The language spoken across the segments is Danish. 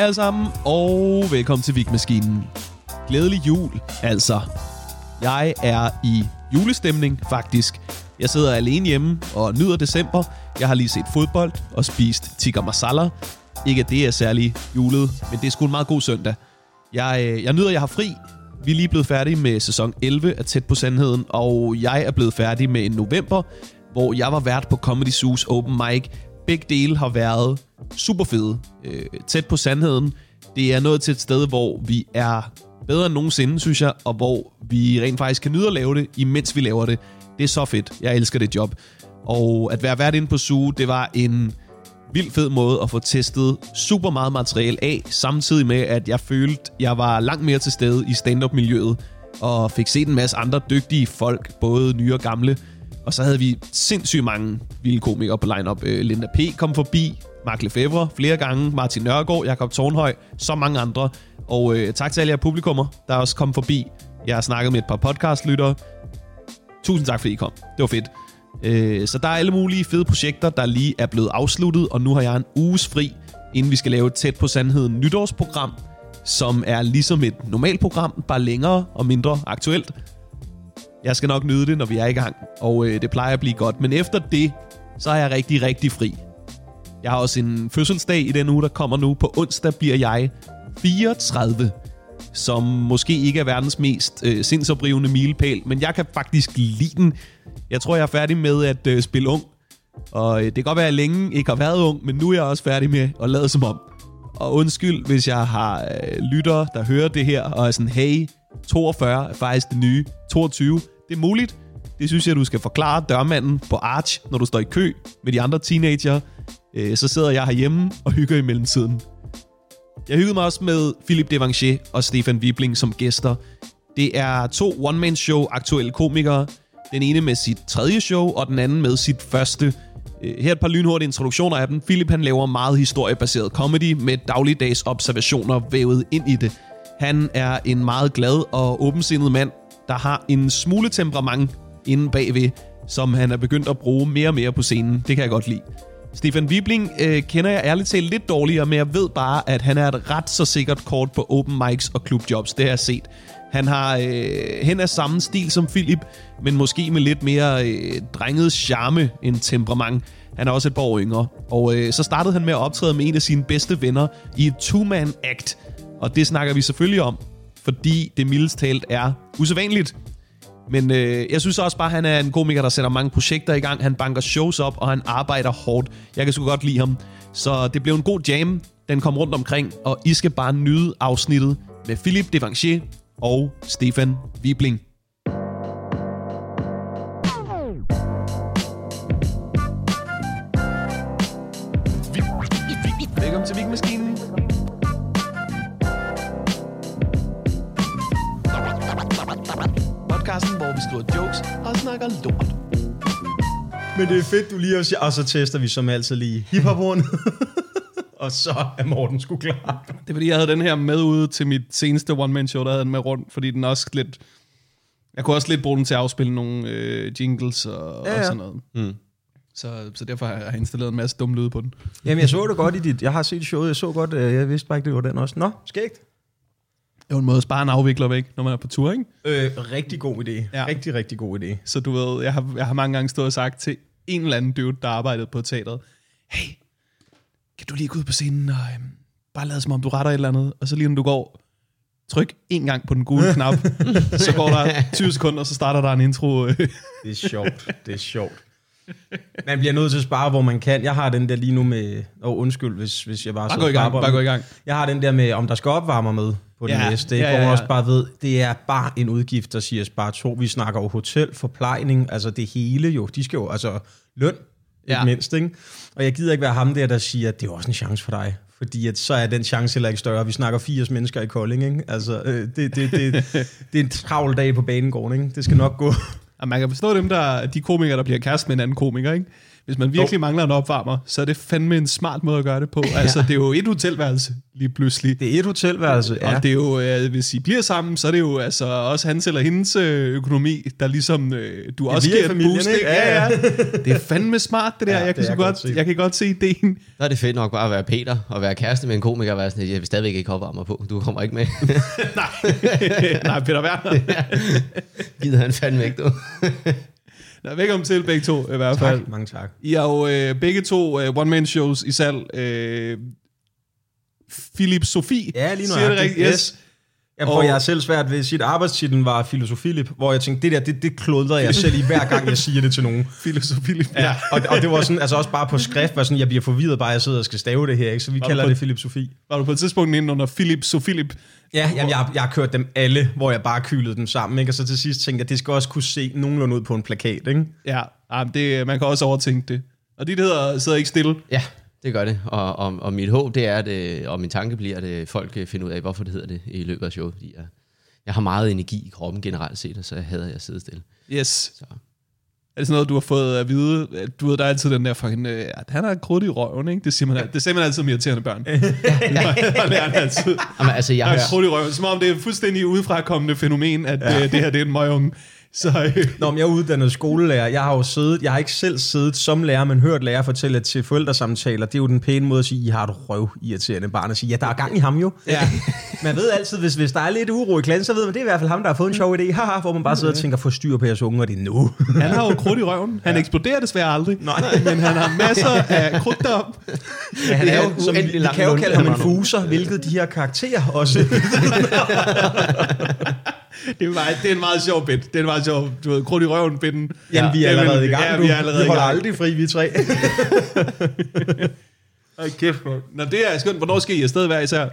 alle sammen, og velkommen til Vigmaskinen. Glædelig jul, altså. Jeg er i julestemning, faktisk. Jeg sidder alene hjemme og nyder december. Jeg har lige set fodbold og spist tikka masala. Ikke at det er særlig julet, men det er sgu en meget god søndag. Jeg, øh, jeg nyder, at jeg har fri. Vi er lige blevet færdige med sæson 11 af Tæt på Sandheden, og jeg er blevet færdig med en november, hvor jeg var vært på Comedy Zoo's Open Mic. Begge dele har været super fede. Øh, tæt på Sandheden. Det er nået til et sted, hvor vi er bedre end nogensinde, synes jeg, og hvor vi rent faktisk kan nyde at lave det, imens vi laver det. Det er så fedt. Jeg elsker det job. Og at være vært inde på Zoo, det var en vildt fed måde at få testet super meget materiale af, samtidig med, at jeg følte, jeg var langt mere til stede i stand-up-miljøet, og fik set en masse andre dygtige folk, både nye og gamle. Og så havde vi sindssygt mange vilde komikere på line-up. Øh, Linda P. kom forbi, Mark Lefebvre flere gange, Martin Nørgaard, Jakob Tornhøj, så mange andre. Og øh, tak til alle jer publikummer, der også kom forbi. Jeg har snakket med et par podcastlyttere. Tusind tak, fordi I kom. Det var fedt. Øh, så der er alle mulige fede projekter, der lige er blevet afsluttet, og nu har jeg en uges fri, inden vi skal lave et tæt på sandheden nytårsprogram, som er ligesom et normalt program, bare længere og mindre aktuelt. Jeg skal nok nyde det, når vi er i gang, og øh, det plejer at blive godt. Men efter det, så er jeg rigtig, rigtig fri. Jeg har også en fødselsdag i den uge, der kommer nu. På onsdag bliver jeg 34, som måske ikke er verdens mest øh, sindsoprivende milepæl, men jeg kan faktisk lide den. Jeg tror, jeg er færdig med at øh, spille ung, og øh, det kan godt være, at jeg længe ikke har været ung, men nu er jeg også færdig med at lade som om. Og undskyld, hvis jeg har øh, lyttere, der hører det her, og er sådan, hey, 42 er faktisk det nye 22. Det er muligt. Det synes jeg, du skal forklare dørmanden på Arch, når du står i kø med de andre teenager. Øh, så sidder jeg herhjemme og hygger i mellemtiden. Jeg hyggede mig også med Philip Devanché og Stefan Wibling som gæster. Det er to one-man-show aktuelle komikere. Den ene med sit tredje show, og den anden med sit første. Øh, her er et par lynhurtige introduktioner af dem. Philip han laver meget historiebaseret comedy med dagligdags observationer vævet ind i det. Han er en meget glad og åbensindet mand, der har en smule temperament inde bagved, som han er begyndt at bruge mere og mere på scenen. Det kan jeg godt lide. Stefan Wibling øh, kender jeg ærligt talt lidt dårligere, men jeg ved bare, at han er et ret så sikkert kort på open mics og klubjobs. Det har jeg set. Han har øh, hen af samme stil som Philip, men måske med lidt mere øh, drenget charme end temperament. Han er også et par år yngre. Og øh, så startede han med at optræde med en af sine bedste venner i et two-man-act. Og det snakker vi selvfølgelig om, fordi det mildest talt er usædvanligt. Men øh, jeg synes også bare, at han er en komiker, der sætter mange projekter i gang. Han banker shows op, og han arbejder hårdt. Jeg kan sgu godt lide ham. Så det blev en god jam. Den kom rundt omkring, og I skal bare nyde afsnittet med Philip Devanché og Stefan Wibling. Og snakker lort. Men det er fedt, du lige også Og så tester vi som altid lige hiphop Og så er Morten sgu klar. Det er fordi, jeg havde den her med ude til mit seneste one-man-show, der havde den med rundt, fordi den også lidt... Jeg kunne også lidt bruge den til at afspille nogle øh, jingles og, ja, ja. og sådan noget. Mm. Så, så derfor har jeg installeret en masse dumme lyde på den. Jamen, jeg så det godt i dit... Jeg har set showet, jeg så godt... øh, Jeg vidste bare ikke, det var den også. Nå, skægt. Er jo en måde at spare en afvikler væk, når man er på tur, ikke? Øh, rigtig god idé. Ja. Rigtig, rigtig god idé. Så du ved, jeg har, jeg har mange gange stået og sagt til en eller anden dude, der arbejdede på teateret, hey, kan du lige gå ud på scenen og øhm, bare lade som om du retter et eller andet, og så lige når du går, tryk en gang på den gule knap, så går der 20 sekunder, og så starter der en intro. Det er sjovt. Det er sjovt. Man bliver nødt til at spare, hvor man kan. Jeg har den der lige nu med... Åh, oh, undskyld, hvis, hvis jeg bare... Bare gå i gang, bare gå i gang. Jeg har den der med, om der skal opvarmer med på den Ja, næste. ja, Ja, ja, ja, ja. også bare ved, det er bare en udgift, der siger spare to. Vi snakker jo hotel, forplejning, altså det hele jo. De skal jo, altså løn, ja. mindst, ikke? Og jeg gider ikke være ham der, der siger, at det er også en chance for dig. Fordi at så er den chance heller ikke større. Vi snakker 80 mennesker i Kolding, ikke? Altså, øh, det, det, det, det er en travl dag på banegården, ikke? Det skal nok gå. Og man kan forstå dem, der, de komikere, der bliver kæreste med en anden komiker, ikke? Hvis man virkelig Jo. mangler en opvarmer, så er det fandme en smart måde at gøre det på. Altså, det er jo et hotelværelse lige pludselig. Det er et hotelværelse, Ja. ja. Og det er jo, øh, hvis I bliver sammen, så er det jo altså også hans eller hendes øh, økonomi, der ligesom, øh, du også er i giver et boost. ikke? Ja, ja. Det er fandme smart, det der. Ja, jeg, kan det så godt, godt jeg kan godt se ideen. Så er det fedt nok bare at være Peter og være kæreste med en komiker og være sådan, jeg vil stadigvæk ikke opvarme mig på. Du kommer ikke med. Nej, Nej Peter Werner. Gider han fandme ikke, du. Nå, velkommen til begge to, i hvert fald. Tak, mange tak. I har jo øh, begge to øh, one-man-shows i salg. Øh, Philip Sofie, Ja, lige siger det rigtigt? Yes. Yes. Jeg tror, Og- jeg er selv svært ved at sige, at arbejdstitlen var Filosofilip, hvor jeg tænkte, det der, det, det klodrer jeg selv i hver gang, jeg siger det til nogen. Filosofi. Ja, og, og det var sådan, altså også bare på skrift, var sådan, jeg bliver forvirret bare, jeg sidder og skal stave det her, ikke? så vi Var kalder på- det Philip Sofie. Var du på et tidspunkt inde under Philip Sofilip? Ja, jamen, jeg, har- jeg har kørt dem alle, hvor jeg bare kylede dem sammen, ikke? og så til sidst tænkte jeg, det skal også kunne se nogenlunde ud på en plakat. Ikke? Ja, ah, men det, man kan også overtænke det. Og dit hedder sidder ikke stille. Ja, det gør det. Og, og, og mit håb, det er, at, øh, og min tanke bliver, at øh, folk øh, finder ud af, hvorfor det hedder det i løbet af showet. Fordi jeg, jeg har meget energi i kroppen generelt set, og så hader jeg at sidde stille. Yes. Så. Er det sådan noget, du har fået at vide? at Du ved, der er altid den der fucking, øh, at han har krudt i røven, ikke? Det siger man, det siger man altid om irriterende børn. ja. det er han altid. Jamen, altså, jeg Han har, krudt i røven, som om det er et fuldstændig udefrakommende fænomen, at ja. øh, det her det er en møgunge. Så øh, Nå, men jeg er uddannet skolelærer. Jeg har jo siddet, jeg har ikke selv siddet som lærer, men hørt lærer fortælle til forældresamtaler. Det er jo den pæne måde at sige, I har et røv irriterende barn. At sige, ja, der er gang i ham jo. ja. Man ved altid, hvis, hvis der er lidt uro i klassen, så ved man, det er i hvert fald ham, der har fået en sjov idé. Haha, hvor man bare sidder og tænker, få styr på jeres unge, og det er nu. han har jo krudt i røven. Han ja. eksploderer desværre aldrig. Nej. Men han har masser af krudt derop. Ja, han er jo, som, vi lang kan jo kalde ham en fuser, hvilket de her karakterer også. Det er, meget, det er en meget sjov bit. Det er en meget sjov, du ved, krudt i røven bitten. Jamen, vi er allerede i gang. Ja, du. vi er allerede vi holder gang. aldrig fri, vi tre. Hold kæft, man. Nå, det er skønt. Hvornår skal I afsted være især?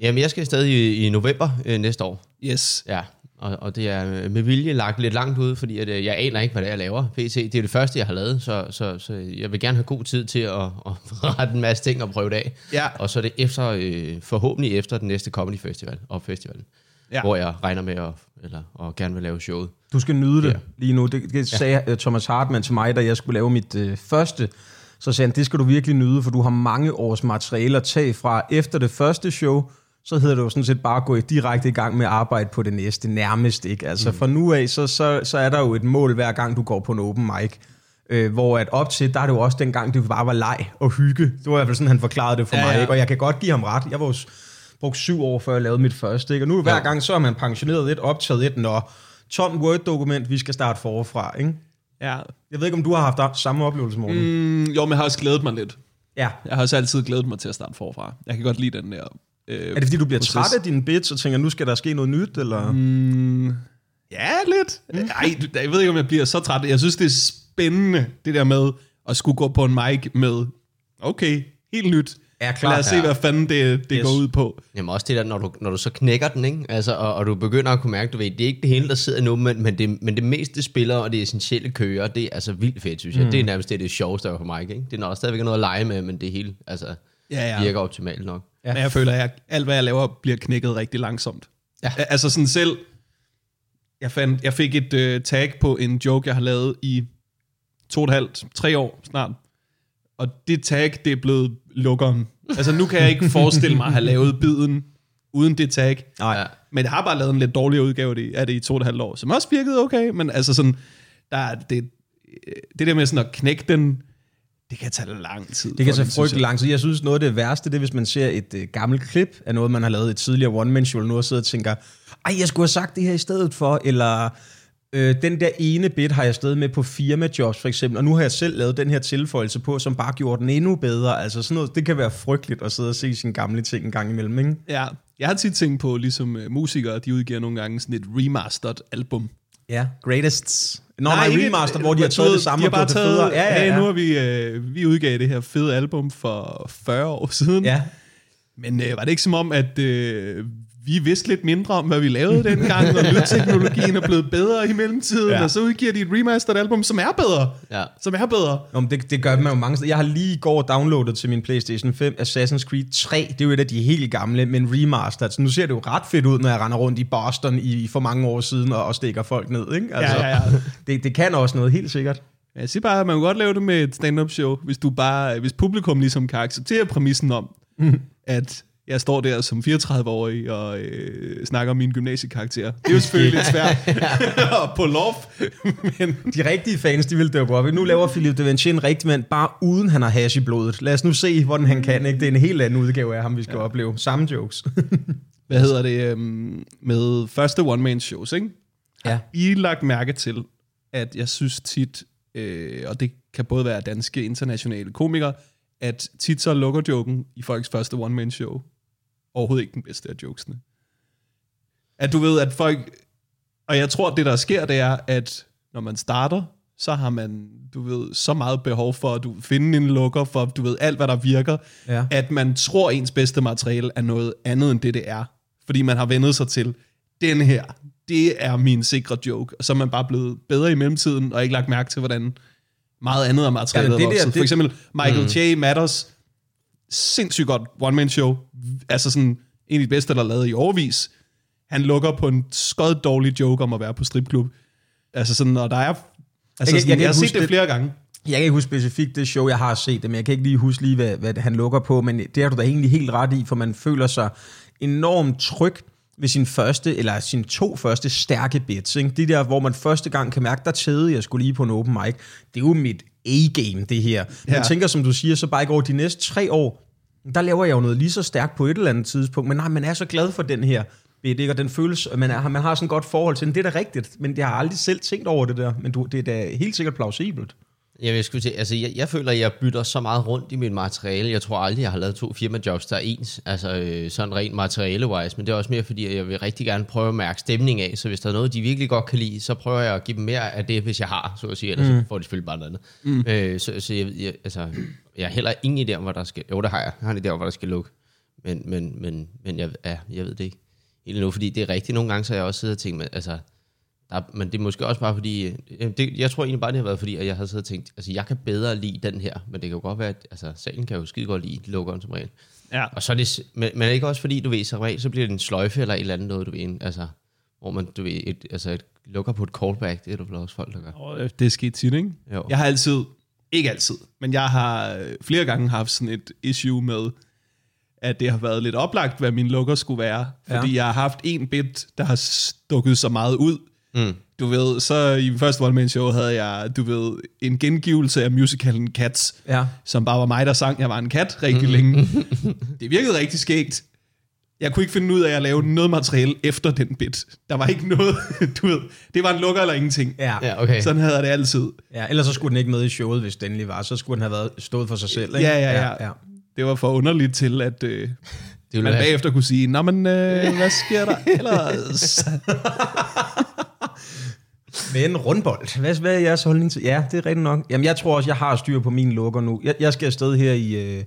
jamen, jeg skal stadig i, i november øh, næste år. Yes. Ja, og, og det er med vilje lagt lidt langt ud, fordi at, øh, jeg aner ikke, hvad det er, jeg laver. PT, det er det første, jeg har lavet, så, så, så jeg vil gerne have god tid til at, at rette en masse ting og prøve det af. Ja. Og så er det efter, øh, forhåbentlig efter den næste Comedy Festival, og festivalen, Ja. hvor jeg regner med at, eller, og gerne vil lave showet. Du skal nyde det Ja. lige nu. Det, det sagde ja. Thomas Hartmann til mig, da jeg skulle lave mit øh, første. Så sagde han, det skal du virkelig nyde, for du har mange års materiale at tage fra. Efter det første show, så hedder det jo sådan set bare at gå direkte i gang med at arbejde på det næste, nærmest ikke. Altså mm. fra nu af, så, så, så er der jo et mål hver gang, du går på en open mic. Øh, hvor at op til, der er det jo også dengang, det bare var leg og hygge. Det var i hvert fald sådan, han forklarede det for Ja, mig. ja. Ikke? Og jeg kan godt give ham ret. Jeg var jo brugt syv år, før jeg lavede mit første. Ikke? Og nu hver Ja. gang, så er man pensioneret et, optaget et, når tom Word-dokument, vi skal starte forfra. Ikke? Ja. Jeg ved ikke, om du har haft samme oplevelse, Morten. Mm. Jo, men jeg har også glædet mig lidt. Ja. Jeg har også altid glædet mig til at starte forfra. Jeg kan godt lide den der... Øh, Er det fordi, du bliver proces. træt af dine bits og tænker, nu skal der ske noget nyt? Eller? Mm, ja, lidt. Mm. Ej, jeg ved ikke, om jeg bliver så træt. Jeg synes, det er spændende, det der med at skulle gå på en mic med, okay, helt nyt. Ja, klart. Lad os se, hvad fanden det, det Yes. går ud på. Jamen også det der, når du, når du så knækker den, ikke? Altså, og, og du begynder at kunne mærke, du ved, det er ikke det hele, der sidder nu, men, men, det, men det meste spiller, og det essentielle kører, det er altså vildt fedt, synes jeg. Mm. Det er nærmest det, det sjoveste for mig, ikke? Det er nok stadigvæk noget at lege med, men det hele, altså, Ja, ja. virker optimalt nok. Ja. Men jeg føler, at jeg, alt, hvad jeg laver, bliver knækket rigtig langsomt. Ja. Al- Altså sådan selv... Jeg, fandt, jeg fik et uh, tag på en joke, jeg har lavet i to og et halvt, tre år snart. Og det tag, det er blevet lukkeren. Altså nu kan jeg ikke forestille mig at have lavet biden uden det tag. Nej. Ja. Men jeg har bare lavet en lidt dårligere udgave af det- i to og et halvt år, som også virkede okay, men altså sådan, der er det, det der med sådan at knække den, det kan tage lang tid. Det kan tage frygtelig jeg. lang tid. Jeg synes, noget af det værste, det er, hvis man ser et øh, gammelt klip af noget, man har lavet i et tidligere one-man-show, nu og sidder og tænker, ej, jeg skulle have sagt det her i stedet for, eller øh, den der ene bit har jeg stadig med på firmajobs for eksempel, og nu har jeg selv lavet den her tilføjelse på, som bare gjorde den endnu bedre. Altså sådan noget, det kan være frygteligt at sidde og se sine gamle ting en gang imellem, ikke? Ja, jeg har tit tænkt på, ligesom uh, musikere, de udgiver nogle gange sådan et remastered album. Ja, greatest. Nå, nej, ikke remaster, et- hvor de har taget det samme De har og bare det taget, federe. Ja, ja, Hey, nu ja. har vi, øh, vi udgav det her fede album for 40 år siden. ja. Men øh, var det ikke som om, at øh, vi vidste lidt mindre om, hvad vi lavede dengang, og lydteknologien er blevet bedre i mellemtiden, Ja. og så udgiver de et remastered album, som er bedre. Ja. Som er bedre. Nå, men det, det gør man jo mange steder. Jeg har lige i går downloadet til min PlayStation 5 Assassin's Creed 3. Det er jo et af de helt gamle, men remastered. Så nu ser det jo ret fedt ud, når jeg render rundt i Boston i, i for mange år siden og, og stikker folk ned. Ikke? Altså, Ja, ja, ja. Det, det kan også noget, helt sikkert. Jeg siger bare, at man kan godt lave det med et stand-up show, hvis, du bare, hvis publikum ligesom kan acceptere præmissen om, mm. at jeg står der som 34-årig og øh, snakker om min gymnasiekarakter. Det er jo selvfølgelig lidt svært at pull off, men De rigtige fans, de vil døbe op. Nu laver Philip de Vinci en rigtig mand, bare uden han har hash i blodet. Lad os nu se, hvordan han kan. Ikke? Det er en helt anden udgave af ham, vi skal ja. opleve. Samme jokes. hvad hedder det, øhm, med første one-man-shows, ikke? ja. I har lagt mærke til, at jeg synes tit, øh, og det kan både være danske internationale komikere, at tit så lukker joken i folks første one-man-show overhovedet ikke den bedste af jokesene. At du ved, at folk... Og jeg tror, det der sker, det er, at når man starter, så har man, du ved, så meget behov for at du finde en lukker for, du ved, alt hvad der virker, Ja. at man tror, ens bedste materiale er noget andet end det, det er. Fordi man har vendet sig til, den her, det er min sikre joke. Og så er man bare blevet bedre i mellemtiden, og ikke lagt mærke til, hvordan meget andet af materialet Ja, ja, men det det der- For det- eksempel Michael mm. J. Matters, sindssygt godt one-man-show. Altså sådan en af de bedste, der er lavet i overvis. Han lukker på en skød dårlig joke om at være på stripklub. Altså sådan, og der er... Altså kan- sådan, jeg jeg, jeg har set det det. flere gange. Jeg kan ikke huske specifikt det show, jeg har set det, men jeg kan ikke lige huske lige, hvad, hvad han lukker på, men det har du da egentlig helt ret i, for man føler sig enormt tryg ved sin første, eller sin to første stærke bits. Ikke? De der, hvor man første gang kan mærke, der tæde jeg skulle lige på en open mic. Det er jo mit A-game, det her. Man Ja. tænker, som du siger, så bare ikke over de næste tre år, der laver jeg jo noget lige så stærkt på et eller andet tidspunkt, men nej, man er så glad for den her bit, ikke? og den føles, man, er, man har sådan et godt forhold til den. Det er da rigtigt, men jeg har aldrig selv tænkt over det der, men du, det er da helt sikkert plausibelt. Jeg, vil skulle til, altså jeg, jeg føler, at jeg bytter så meget rundt i mit materiale. Jeg tror aldrig, jeg har lavet to firmajobs, der er ens. Altså øh, sådan rent materiale-wise. Men det er også mere fordi, jeg vil rigtig gerne prøve at mærke stemning af. Så hvis der er noget, de virkelig godt kan lide, så prøver jeg at give dem mere af det, hvis jeg har, så at sige. Ellers mm. så får de selvfølgelig bare noget andet. Mm. Øh, så så jeg, jeg, altså, jeg har heller ingen idé om, hvad der skal... Jo, det har jeg. Jeg har en idé om, hvad der skal lukke. Men, men, men, men jeg, ja, jeg ved det ikke. Helt endnu, fordi det er rigtigt. Nogle gange så har jeg også siddet og tænkt, med, altså, der, men det er måske også bare fordi, øh, det, jeg tror egentlig bare, det har været fordi, at jeg har siddet og tænkt, altså jeg kan bedre lide den her, men det kan jo godt være, at altså, salen kan jo skide godt lide lukkeren som regel. Ja. Og så er det, men, men er det ikke også fordi, du ved, så, regel, så bliver det en sløjfe eller et eller andet noget, du ved, altså, hvor man, du ved, et, altså et, lukker på et callback, det er der vel også folk, der gør. Og øh, det er sket tit, ikke? Jo. Jeg har altid, ikke altid, men jeg har øh, flere gange haft sådan et issue med, at det har været lidt oplagt, hvad min lukker skulle være. Fordi Ja. jeg har haft en bit, der har stukket så meget ud. Mm. Du ved, så i første one man show havde jeg, du ved, en gengivelse af musicalen Cats, Ja. som bare var mig, der sang, jeg var en kat rigtig længe. det virkede rigtig skægt. Jeg kunne ikke finde ud af at lave noget materiale efter den bit. Der var ikke noget, du ved, det var en lukker eller ingenting. Ja. Ja, okay. Sådan havde jeg det altid. ja. Ellers så skulle den ikke med i showet, hvis den endelig var. Så skulle den have været stået for sig selv. Ikke? Ja, ja, ja. ja. Det var for underligt til, at øh, Det man være, bagefter kunne sige, Nå, men øh, hvad sker der ellers? Men rundbold. Hvad, hvad er jeres holdning til? Ja, det er rigtigt nok. Jamen, jeg tror også, jeg har styr på mine lukker nu. Jeg, jeg skal afsted her i, øh,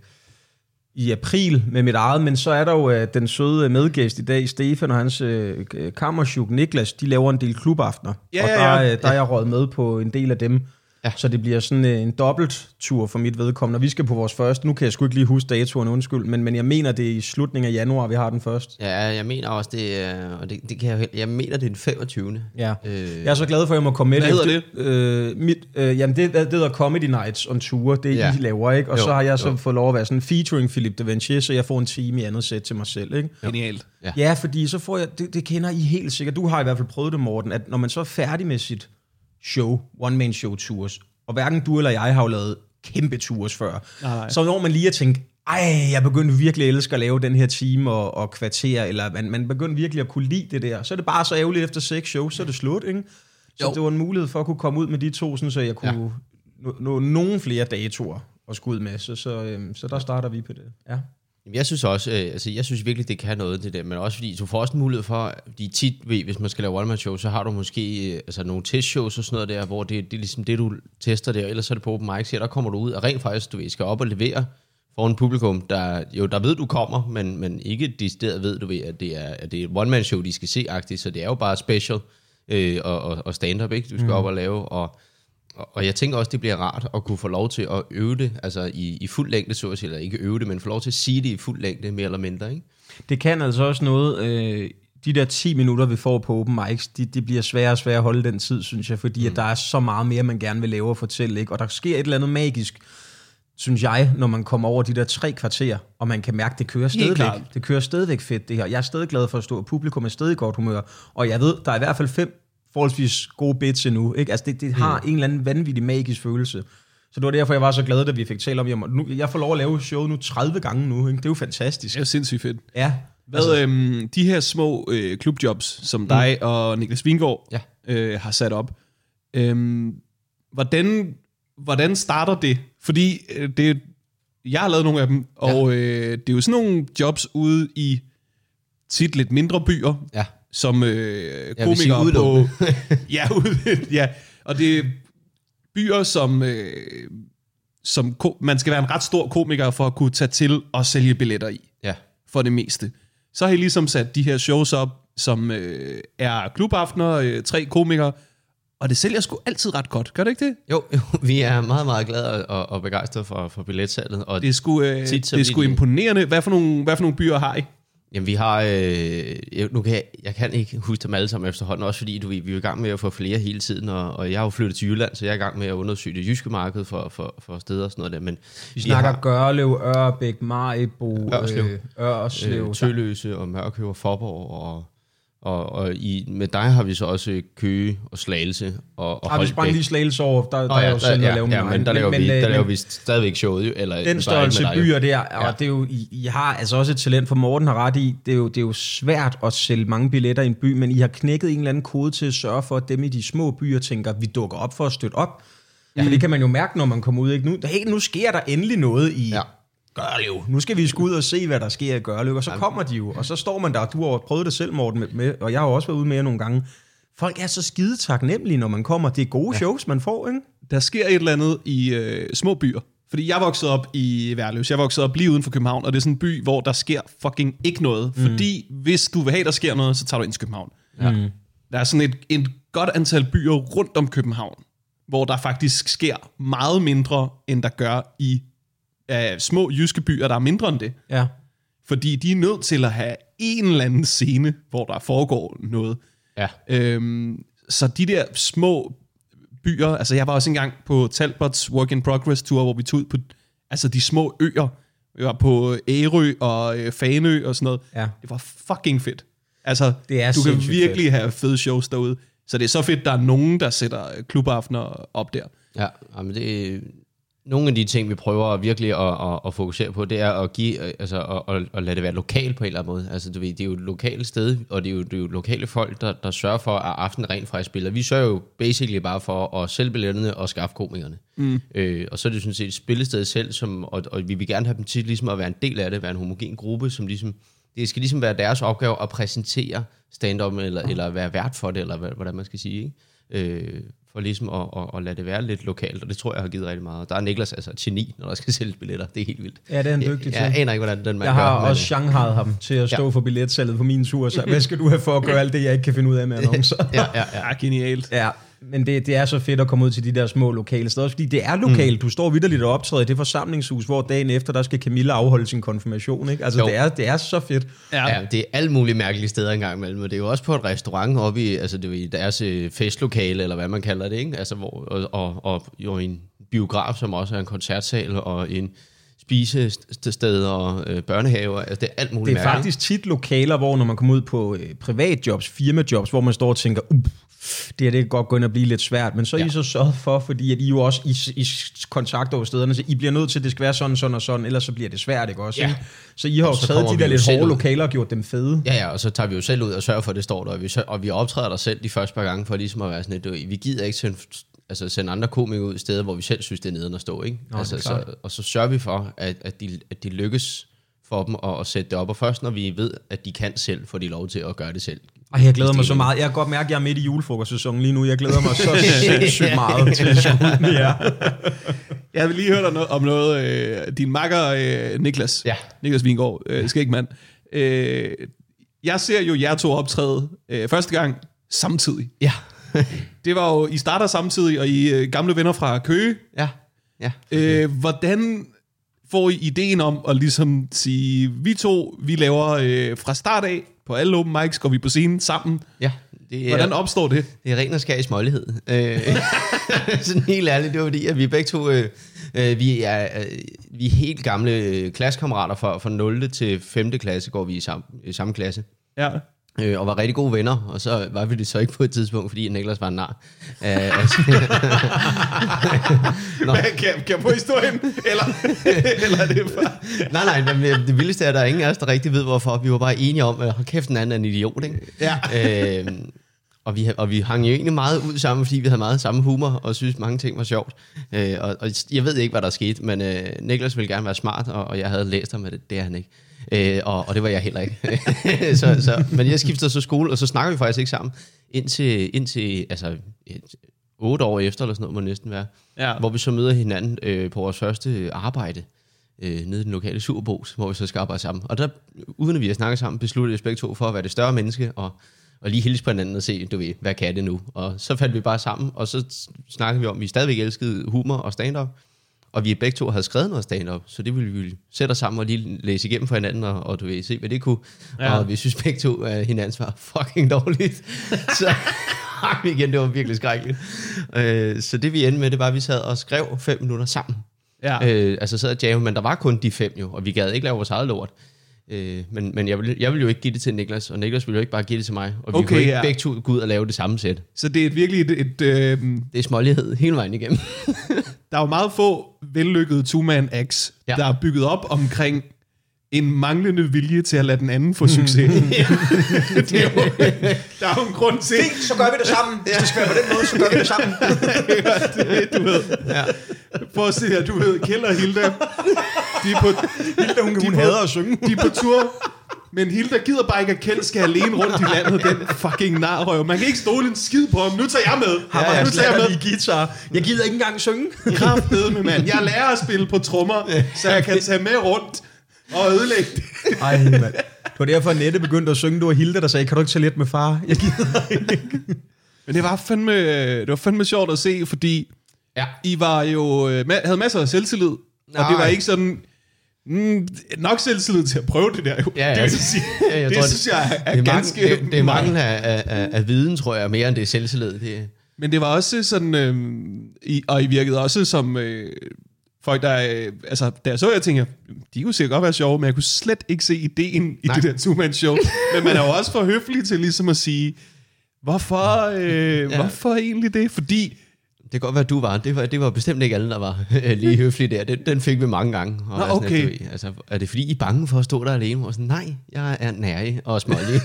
i april med mit eget, men så er der jo øh, den søde medgæst i dag, Stefan og hans øh, kammerchuk Niklas, de laver en del klubaftener. Ja, og ja, der, ja. øh, der er jeg råd med på en del af dem. Ja. Så det bliver sådan øh, en dobbelt tur for mit vedkommende. Vi skal på vores første. Nu kan jeg sgu ikke lige huske datoen, undskyld. Men, men jeg mener, det er i slutningen af januar, vi har den først. ja, jeg mener også, det er, og det, det kan jeg, jeg mener, det er den 25. Ja. Øh, Jeg er så glad for, at jeg må komme med. Hvad hedder det? Øh, mit, øh, jamen, det, det hedder Comedy Nights on Tour. Det er, Ja. I laver, ikke? Og Jo, så har jeg så jo. fået lov at være sådan featuring Philip de Vinci, så jeg får en time i andet sæt til mig selv, ikke? Genialt. Ja. Ja, fordi så får jeg, det, det kender I helt sikkert. Du har i hvert fald prøvet det, Morten, at når man så er færdig med sit show, one-man show tours, og hverken du eller jeg har jo lavet kæmpe tours før, Nej, nej. så når man lige at tænke, ej, jeg begyndte virkelig at elske at lave den her time og, og kvarter, eller man, man begyndte virkelig at kunne lide det der, så er det bare så ærgerligt efter seks shows, så er det slut, ikke? Så Jo. det var en mulighed for at kunne komme ud med de to, sådan, så jeg kunne ja. nå, nå nogle flere datoer at skulle ud med, så, så, øhm, så der starter vi på det. Ja. Jeg synes også, øh, altså jeg synes virkelig, det kan noget, det der, men også fordi, du får også en mulighed for, fordi tit, ved, hvis man skal lave one show, så har du måske øh, altså nogle testshows og sådan noget der, hvor det, det er ligesom det, du tester der, ellers er det på open mics, her, der kommer du ud, og rent faktisk, du ved, skal op og levere for en publikum, der jo, der ved, du kommer, men, men ikke decideret ved, du ved, at det er, at det er et one-man show, de skal se agtigt, så det er jo bare special øh, og, og, og stand-up, ikke, du skal mm. op og lave, og og jeg tænker også, det bliver rart at kunne få lov til at øve det, altså i, i fuld længde, så at sige, eller ikke øve det, men få lov til at sige det i fuld længde, mere eller mindre, ikke? Det kan altså også noget, øh, de der 10 minutter, vi får på open mics, de, de bliver svære og svære at holde den tid, synes jeg, fordi mm. at der er så meget mere, man gerne vil lave og fortælle, ikke? og der sker et eller andet magisk, synes jeg, når man kommer over de der tre kvarter, og man kan mærke, det kører stadigvæk. Det kører stadigvæk fedt, det her. Jeg er stadig glad for at stå, og publikum er stadig i godt humør, og jeg ved, der er i hvert fald fem forholdsvis gode bits endnu. Ikke? Altså det, det har mm. en eller anden vanvittig magisk følelse. Så det var derfor, jeg var så glad, da vi fik talt om, jamen, nu, jeg får lov at lave showet nu 30 gange nu. Ikke? Det er jo fantastisk. Det er jo sindssygt fedt. Ja. Hvad, altså, øhm, de her små øh, klubjobs, som dig og Niklas Vingård Ja. øh, har sat op, øhm, hvordan, hvordan starter det? Fordi øh, det, jeg har lavet nogle af dem, og øh, det er jo sådan nogle jobs ude i tit lidt mindre byer, Ja. Som øh, sige komikere på... ja, ja, og det er byer, som, øh, som ko- man skal være en ret stor komiker for at kunne tage til og sælge billetter i Ja. for det meste. Så har I ligesom sat de her shows op, som øh, er klubaftener, øh, tre komikere, og det sælger sgu altid ret godt. Gør det ikke det? Jo, jo, vi er meget, meget glade og, og begejstrede for, for billetsalget. Og Det er sgu, øh, Tit det er sgu imponerende. Hvad for, nogle, hvad for nogle byer har I? Jamen, vi har... Øh, jeg, nu kan jeg, jeg kan ikke huske dem alle sammen efterhånden, også fordi du, ved, vi er i gang med at få flere hele tiden, og, og jeg har jo flyttet til Jylland, så jeg er i gang med at undersøge det jyske marked for, for, for steder og sådan noget der. Men Vi snakker har, Gørlev, Ørbæk, Maribo, Ørslev. øh, Ørslev. øh, Tølløse og Mørkøv og Forborg, og, og, og i, med dig har vi så også Køge og Slagelse og, og Har vi sprang lige slagelse over, der, der er ja, jo selv der, at ja, lave ja, men der laver, vi, der øh, laver vi stadigvæk showet, jo, eller den størrelse jo. byer der, og Ja. det er jo, I, I har altså også et talent for Morten har ret i, det er, jo, det er jo svært at sælge mange billetter i en by, men I har knækket en eller anden kode til at sørge for, at dem i de små byer tænker, vi dukker op for at støtte op. Ja. For det kan man jo mærke, når man kommer ud. Ikke? Nu, hey, nu sker der endelig noget i Ja. Ja. Gørlev. Nu skal vi sgu ud og se, hvad der sker i Gørlev. Og så kommer de jo, og så står man der. Du har prøvet det selv, Morten, med, med, og jeg har jo også været ude med jer nogle gange. Folk er så skide taknemmelige, når man kommer. Det er gode ja. shows, man får, ikke? Der sker et eller andet i øh, små byer. Fordi jeg voksede op i Værløs. Jeg voksede op lige uden for København, og det er sådan en by, hvor der sker fucking ikke noget. Mm. Fordi hvis du vil have, der sker noget, så tager du ind til København. Ja. Der er sådan et, et godt antal byer rundt om København, hvor der faktisk sker meget mindre, end der gør i øh, små jyske byer, der er mindre end det. Ja. Fordi de er nødt til at have en eller anden scene, hvor der foregår noget. Ja. Øhm, så de der små byer, altså jeg var også engang på Talbots Work in Progress Tour, hvor vi tog ud på altså de små øer. Vi var på Ærø og øh, Fanø og sådan noget. Ja. Det var fucking fedt. Altså, Det er du kan virkelig have fede shows derude. Så det er så fedt, der er nogen, der sætter klubaftener op der. Ja, men det, nogle af de ting, vi prøver virkelig at, at, at fokusere på, det er at give, øh, altså at, at, at lade det være lokalt på en eller anden måde. Altså, du ved, det er jo et lokalt sted, og det er jo, det er jo lokale folk, der, der sørger for, at aftenen rent faktisk spiller. Vi sørger jo basically bare for at sælge billetterne og skaffe komikerne. Mm. Øh, og så er det sådan set et spillested selv, som, og, og vi vil gerne have dem til ligesom at være en del af det, være en homogen gruppe, som ligesom, det skal ligesom være deres opgave at præsentere stand-up, eller, eller være vært for det, eller hvad, hvordan man skal sige, ikke? Øh, for ligesom at, at, at lade det være lidt lokalt, og det tror jeg har givet rigtig meget. Der er Niklas altså et geni, når der skal sælges billetter. Det er helt vildt. Ja, det er han dygtig jeg, til. Jeg aner ikke, hvordan den man Jeg gør. har men, også Shanghai ham til at stå Ja. for billetsalget på min tur, så hvad skal du have for at gøre alt det, jeg ikke kan finde ud af med annoncer? ja, ja, ja. Ja, genialt. Ja, men det, det er så fedt at komme ud til de der små lokale steder, fordi det er lokalt. Du står vidderligt og optræder i det forsamlingshus, hvor dagen efter, der skal Camilla afholde sin konfirmation. Ikke? Altså, Jo. det er, det er så fedt. Ja. Ja, det er alle mulige mærkelige steder engang imellem, og det er jo også på et restaurant oppe i, altså det er i deres øh, festlokale, eller hvad man kalder det, ikke? Altså, hvor, og, og, og jo en biograf, som også er en koncertsal, og en spisested og øh, børnehaver, altså det er alt muligt Det er mærkeligt. faktisk tit lokaler, hvor når man kommer ud på øh, privatjobs, firmajobs, hvor man står og tænker, det her det kan godt gå ind og blive lidt svært, men så er ja. I så sørget for, fordi at I jo også I, I kontakter over stederne, så I bliver nødt til, at det skal være sådan, sådan og sådan, ellers så bliver det svært, ikke også? Ja. Ikke? Så I har jo Og så taget de der jo lidt hårde ud. lokaler og gjort dem fede. Ja, ja, og så tager vi jo selv ud og sørger for, at det står der, og vi, og vi optræder der selv de første par gange, for ligesom at være sådan lidt, vi gider ikke sende, altså sende andre komikere ud i steder, hvor vi selv synes, det er neden at stå, ikke? Nå, altså, så, og så sørger vi for, at, at, de, at de lykkes for dem at, at sætte det op, og først når vi ved, at de kan selv, får de lov til at gøre det selv. Ej, jeg glæder mig så meget. Jeg kan godt mærke, at jeg er midt i julefrokostsæsonen lige nu. Jeg glæder mig så sindssygt meget til med jer. Jeg vil lige høre dig noget, om noget. Øh, din makker, øh, Niklas. Ja. Niklas Vingård, øh, skægmand. Øh, jeg ser jo jer to optræde øh, første gang samtidig. Ja. Det var jo, I starter samtidig, og I er gamle venner fra Køge. ja. Ja. Øh, hvordan får I ideen om at ligesom sige, vi to, vi laver øh, fra start af, på alle open mics går vi på scenen sammen. Ja, det er, Hvordan opstår det? det er ren og skær i smålighed. Øh, sådan helt ærligt, det var fordi, at vi begge to, øh, øh, vi, er, øh, vi er helt gamle øh, klassekammerater fra, fra 0. til 5. klasse, går vi i samme, i samme klasse. Ja. Øh, og var rigtig gode venner, og så var vi det så ikke på et tidspunkt, fordi Niklas var en nar. Øh, altså, Nå. Kan, kan jeg få historien? Eller, eller er det bare... nej, nej, men øh, det vildeste er, at der er ingen af os, der rigtig ved, hvorfor. Vi var bare enige om, at hold kæft, den anden er en idiot, ikke? Ja. øh, og, vi, og vi hang jo egentlig meget ud sammen, fordi vi havde meget samme humor, og synes mange ting var sjovt. Øh, og, og jeg ved ikke, hvad der skete, men øh, Niklas ville gerne være smart, og, og jeg havde læst ham, at det, det er han ikke. Øh, og, og det var jeg heller ikke. så, så, men jeg skiftede så skole, og så snakker vi faktisk ikke sammen, indtil, indtil altså, et, otte år efter, eller sådan noget må næsten være, Ja. hvor vi så møder hinanden øh, på vores første arbejde øh, nede i den lokale Superbos, hvor vi så skal arbejde sammen. Og der, uden at vi har snakket sammen, besluttede vi begge to for at være det større menneske, og, og lige hilse på hinanden og se, du ved, hvad kan det nu? Og så faldt vi bare sammen, og så snakkede vi om, at vi stadigvæk elskede humor og stand-up, og vi begge to havde skrevet noget stand-up, så det ville vi sætte os sammen og lige læse igennem for hinanden, og, og du ved, se hvad det kunne. Ja. Og vi synes begge to, at hinandens var fucking dårligt. så vi igen, det var virkelig skrækkeligt. Øh, så det vi endte med, det var, at vi sad og skrev fem minutter sammen. Ja. Øh, altså sad og jamme, men der var kun de fem jo, og vi gad ikke lave vores eget lort. Øh, men men jeg, ville, jeg ville jo ikke give det til Niklas, og Niklas ville jo ikke bare give det til mig. Og vi Okay, kunne ikke ja. begge to gå ud og lave det samme sæt. Så det er et virkelig et... et øh, Det er smålighed hele vejen igennem. der er jo meget få vellykkede two-man acts. Ja. der er bygget op omkring en manglende vilje til at lade den anden få succes. det er jo, der er jo en grund til, Så gør vi det sammen. Hvis det skal være på den måde, så gør vi det sammen. det, du ved. Ja. Se her, du ved, Kjeld og Hilda, de er på, Hilda, hun, hun hader at synge. de er på tur, men Hilda gider bare ikke, at Kjeld skal alene rundt i landet, den fucking narrøv. Man kan ikke stole en skid på ham. Nu tager jeg med. Ja, nu jeg tager jeg med. lige guitar. Jeg gider ikke engang synge. Kraftedeme, mand. Jeg lærer at spille på trommer, så jeg kan tage med rundt og ødelægge det. Ej, mand. Det var derfor, Nette begyndte at synge. Det var Hilda, der sagde, kan du ikke tage lidt med far? Jeg gider ikke. Men det var fandme, det var fandme sjovt at se, fordi ja. I var jo, øh, havde masser af selvtillid, og Nej. det var ikke sådan, mm, nok selvtillid til at prøve det der jo. Ja, ja. Det, sige, Ja, jeg det tror, synes jeg er, det er, ganske... mange, det, det er mangel af, af, af, af viden, tror jeg, mere end det er selvtillid. Det, Men det var også sådan, øh, I, og I virkede også som øh, folk, der, øh, altså, da jeg så jer, tænkte jeg, de kunne sikkert godt være sjove, men jeg kunne slet ikke se ideen i Nej. det der two-man-show. men man er jo også for høflig til ligesom at sige, hvorfor, øh, ja. Hvorfor egentlig det? Fordi, kan godt være, du var. Det var, det var bestemt ikke alle, der var øh, lige høflige der. Den, den fik vi mange gange. Og Nå, er sådan, okay. at altså, er det fordi, I er bange for at stå der alene? Og sådan, nej, jeg er nærig og smålig.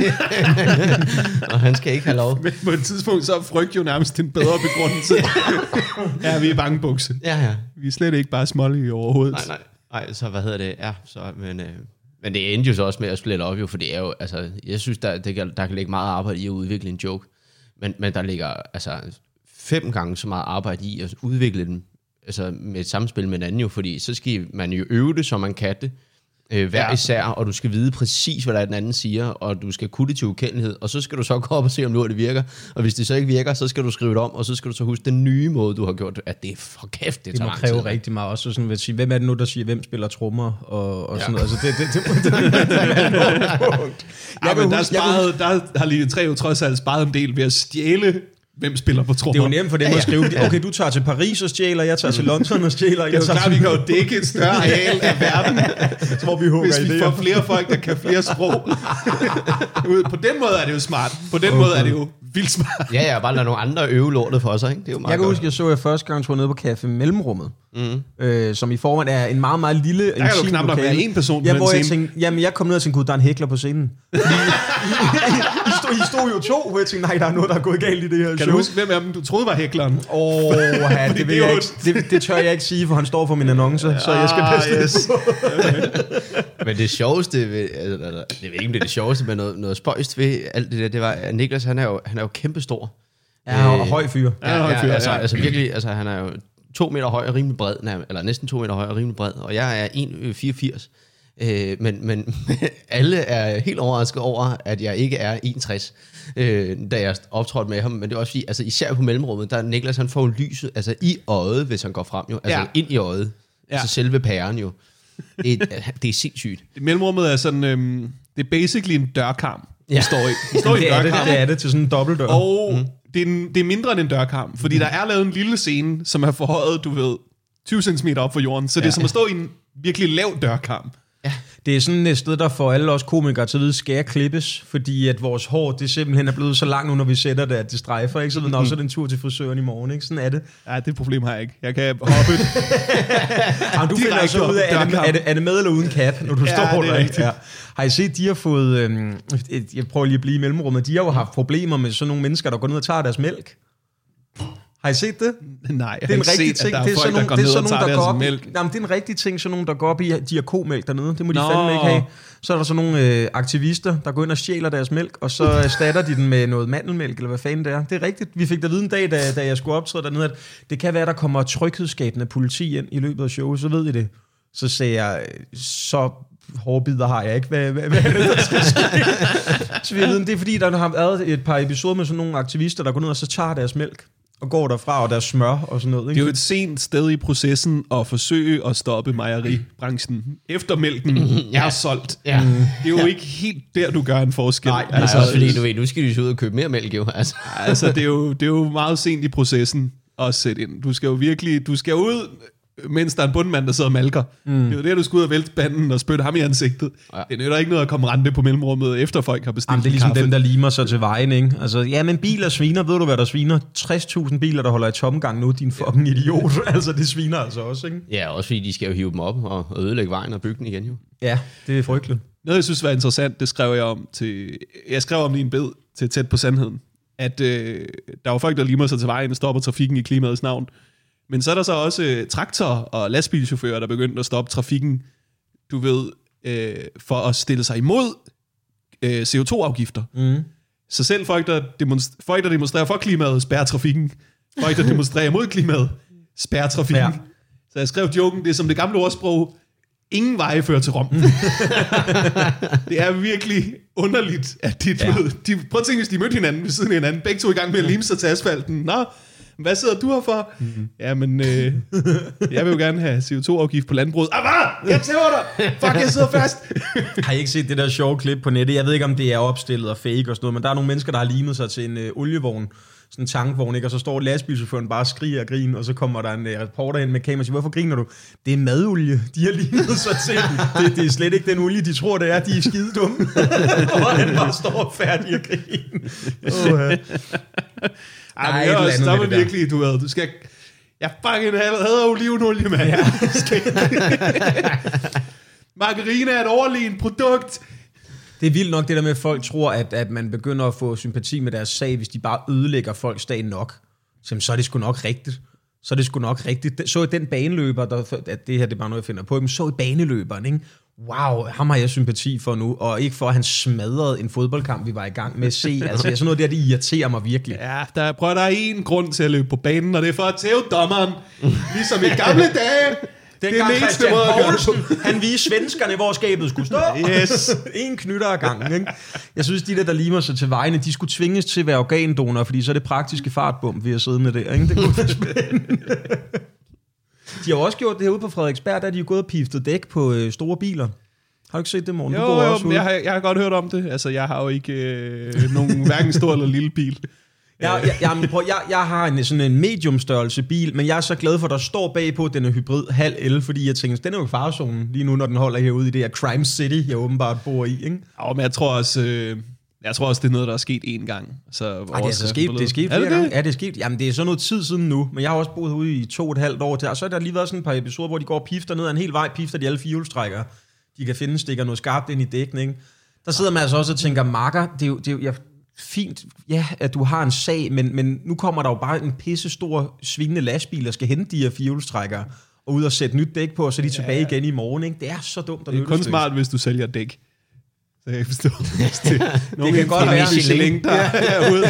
og han skal ikke have lov. men på et tidspunkt, så er frygt jo nærmest en bedre begrundelse. ja, vi er bange bukse. Ja, ja. Vi er slet ikke bare smålige overhovedet. Nej, nej. Nej, så hvad hedder det? Ja, så, men, øh, men det endte jo så også med at splitte op jo, for det er jo, altså, jeg synes, der, det kan, der kan ligge meget arbejde i at udvikle en joke, men, men der ligger altså fem gange så meget arbejde i at udvikle den, altså med et samspil med en anden jo, fordi så skal man jo øve det, så man kan det, øh, hver Ja. især, og du skal vide præcis, hvad der er, den anden siger, og du skal kunne det til ukendelighed, og så skal du så gå op og se, om nu det virker, og hvis det så ikke virker, så skal du skrive det om, og så skal du så huske den nye måde, du har gjort det, at det er for kæft, det, Det tager kræve tid. rigtig meget. Også sådan, at sige, hvem er det nu, der siger, hvem spiller trommer og, og Ja. sådan noget. Altså, det, det, det, det, det, det, der har Linje 3 jo trods alt sparet en del ved at stjæle, hvem spiller på trommer. Det er jo nemt for dem at skrive, okay, du tager til Paris og stjæler, jeg tager til London og stjæler. Det er jo klart, vi kan jo dække et større areal af verden, så hvor vi hugger hvis vi idéer. får flere folk, der kan flere sprog. På den måde er det jo smart. På den måde er det jo vildt smart. Ja, ja, bare lade nogle andre øve lortet for sig, ikke? Det er jo meget Jeg kan godt. huske, jeg så jeg første gang, var nede på Café Mellemrummet, mm. øh, som i forvejen er en meget, meget lille, Der kan jo intim knap nok være en person på ja, den hvor jeg scene. tænkte, jamen jeg kom ned og tænkte, gud, der er en hækler på scenen. I, I, stod, I stod jo to, hvor jeg tænkte, nej, der er noget, der er gået galt i det her Kan show. du huske, hvem af dem du troede var hækleren? Åh, oh, ja, det, vil det er jeg jo- ikke, det, det tør jeg ikke sige, for han står for min annonce, så jeg skal Ah, passe yes. yes. Men det sjoveste, ved, altså, jeg ved ikke, om det er det sjoveste, men noget, noget spøjst ved alt det der, det var, at Niklas, han er jo, han er jo kæmpestor. Ja, og høj fyr. Ja, høj fyr, altså, ja. altså virkelig, altså han er jo to meter høj og rimelig bred, eller næsten to meter høj og rimelig bred, og jeg er 1,84. Øh, men, men alle er helt overrasket over, at jeg ikke er 61, øh, da jeg optrådte med ham. Men det er også fordi, altså især på mellemrummet, der er Niklas, han får lyset altså i øjet, hvis han går frem jo. Altså Ja. ind i øjet. Ja. Altså selve pæren jo. Det, det er sindssygt. Mellemrummet er sådan, øhm, det er basically en dørkarm. Ja. Det står i, det står i Det er det, det er det til sådan en dobbeltdør. Og mm. Det, er en, det er mindre end en dørkarm, fordi mm. der er lavet en lille scene, som er forhøjet, du ved, 20 cm op for jorden. Så det er som at stå i en virkelig lav dørkarm. Det er sådan et sted, der får alle os komikere til at vide, skal jeg klippes, fordi at vores hår, det simpelthen er blevet så langt nu, når vi sætter det, at det strejfer, ikke? Så ved, så det en tur til frisøren i morgen, ikke? Sådan er det. Ja, det problem har jeg ikke. Jeg kan hoppe. Jamen, du finder Direkte så op ud af, er det, er, det, er det med eller uden cap, når du Ja, står det er rigtigt. Ja. Har I set, de har fået, øhm, et- jeg prøver lige at blive i mellemrummet, de har jo haft problemer med sådan nogle mennesker, der går ned og tager deres mælk. Har I set det? Nej, jeg Det er en har rigtig set, ting. der Det er sådan der nogle, går det er sådan og nogle, der går op, mælk. Jamen, det er en rigtig ting, sådan nogle, der går op i, de har komælk dernede. Det må de Nå. fandme ikke have. Så er der sådan nogle øh, aktivister, der går ind og stjæler deres mælk, og så erstatter de den med noget mandelmælk, eller hvad fanden det er. Det er rigtigt. Vi fik da vide en dag, da, da jeg skulle optræde dernede, at det kan være, der kommer tryghedsskabende politi ind i løbet af showet, så ved I det. Så sagde jeg, så hårbider har jeg ikke. Hvad, hvad, hvad er det, der skal ske? så vi ved, det er fordi, der har været et par episoder med sådan nogle aktivister, der går ned og så tager deres mælk og går derfra, og deres smør og sådan noget. Det Ikke? er jo et sent sted i processen at forsøge at stoppe mejeribranchen, efter mælken er solgt. Ja. Det er jo ikke helt der, du gør en forskel. Nej, Altså, også fordi, du ved, nu skal de ud og købe mere mælk, jo. Altså. altså det, er jo, det er jo meget sent i processen at sætte ind. Du skal jo virkelig, du skal ud, mens der er en bundmand, der sidder og malker. Mm. Det er jo der, du skal ud og vælte spanden og spytte ham i ansigtet. Ja. Det nytter ikke noget at komme rente på mellemrummet, efter folk har bestilt Jamen, det er ligesom kaffe. dem, der limer sig til vejen, ikke? Altså, ja, men biler sviner. Ved du, hvad der sviner? 60.000 biler, der holder i tomgang nu, din fucking idiot. altså, det sviner altså også, ikke? Ja, også fordi de skal jo hive dem op og og ødelægge vejen og bygge den igen, jo. Ja, det er frygteligt. Noget, jeg synes var interessant, det skrev jeg om til... Jeg skrev om det i en bed til Tæt på Sandheden. At øh, der var folk, der limer sig til vejen og stopper trafikken i klimaets navn. Men så er der så også øh, traktorer og lastbilchauffører, der begyndte at stoppe trafikken, du ved, øh, for at stille sig imod øh, CO2-afgifter. Mm. Så selv folk der, demonst- folk, der demonstrerer for klimaet, spærrer trafikken. Folk, der demonstrerer imod klimaet, spærrer trafikken. Ja. Så jeg skrev joken, det er som det gamle ordsprog, ingen veje fører til Rom. det er virkelig underligt, at de, ja. Ja. de, prøv at tænke, hvis de mødte hinanden ved siden af hinanden, begge to i gang med at lime sig til asfalten. Nå, hvad sidder du her for? Mm-hmm. Jamen, øh, jeg vil jo gerne have CO2-afgift på landbruget. Ah, hvad? Jeg tæver dig! Fuck, jeg sidder fast! Har I ikke set det der sjove klip på nettet? Jeg ved ikke, om det er opstillet og fake og sådan noget, men der er nogle mennesker, der har limet sig til en øh, olievogn, sådan en tankvogn, ikke? og så står lastbilchaufføren bare og skriger og griner, og så kommer der en øh, reporter ind med kamera og siger, hvorfor griner du? Det er madolie, de har limet sig til. Det, det er slet ikke den olie, de tror, det er. De er skide dumme. og han bare står færdig og griner. Uh, Ej, Der er også, der er virkelig, du ved, du skal... Jeg fucking hader olivenolie, mand. Ja. Margarine er et overlegent produkt. Det er vildt nok det der med, at folk tror, at, at man begynder at få sympati med deres sag, hvis de bare ødelægger folks dag nok. Så, jamen, så er det sgu nok rigtigt. Så er det sgu nok rigtigt. Så den baneløber, der, at det her det er bare noget, jeg finder på, men så i baneløberen, ikke? Wow, ham har jeg sympati for nu, og ikke for, at han smadrede en fodboldkamp, vi var i gang med at se. Altså, sådan noget der, det irriterer mig virkelig. Ja, der, prøv, der er en grund til at løbe på banen, og det er for at tæve dommeren. Ligesom i gamle dage det er den eneste måde at gøre det på. Han viste svenskerne, hvor skabet skulle stå. Yes. en knytter ad gangen. Ikke? Jeg synes, de der, der limer sig til vejene, de skulle tvinges til at være organdonorer, fordi så er det praktiske fartbum, vi har siddende der. Ikke? Det kunne være spændende. De har også gjort det herude på Frederiksberg, der er de jo gået og piftet dæk på øh, store biler. Har du ikke set det, morgen? Jo, jo, men jeg har, jeg har godt hørt om det. Altså, jeg har jo ikke øh, nogen hverken stor eller lille bil. Jeg, jeg, jeg, prøv, jeg, jeg har en, sådan en mediumstørrelse bil, men jeg er så glad for, at der står bagpå, at den er hybrid halv el, fordi jeg tænker, den er jo i farezonen lige nu, når den holder herude i det her Crime City, jeg åbenbart bor i. Ikke? Jo, men jeg tror også... Øh, jeg tror også, det er noget, der er sket én gang. Så Ej, det er altså sket, det er sket er flere det gange. det? Ja, det er sket. Jamen, det er så noget tid siden nu, men jeg har også boet ude i to og et halvt år til, og så er der lige været sådan et par episoder, hvor de går og pifter ned ad en hel vej, pifter de alle firehjulstrækkere. De kan finde, stikker noget skarpt ind i dækken, ikke? Der sidder man altså også og tænker, Marker, det er jo, det er jo ja, fint, ja, at du har en sag, men, men nu kommer der jo bare en pisse stor svingende lastbil, der skal hente de her firehjulstrækkere, og ud og sætte nyt dæk på, og så er de tilbage igen i morgen, ikke? Det er så dumt og Det er kun smart, hvis du sælger dæk. Så jeg kan forstå. det, det kan godt være Michelin, der er herude.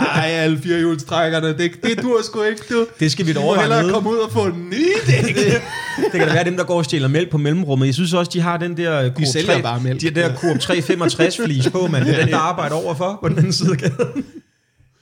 Ej, alle firehjulstrækkerne, det, det dur sgu ikke, du. Det skal vi da Du overveje hellere nede. komme ud og få nye dæk. Det kan da være dem, der går og stjæler mælk på mellemrummet. Jeg synes også, de har den der Coop sælger 3, bare mælk. De der Coop 365 flis på, man. Det er den, der arbejder overfor på den anden side af gaden.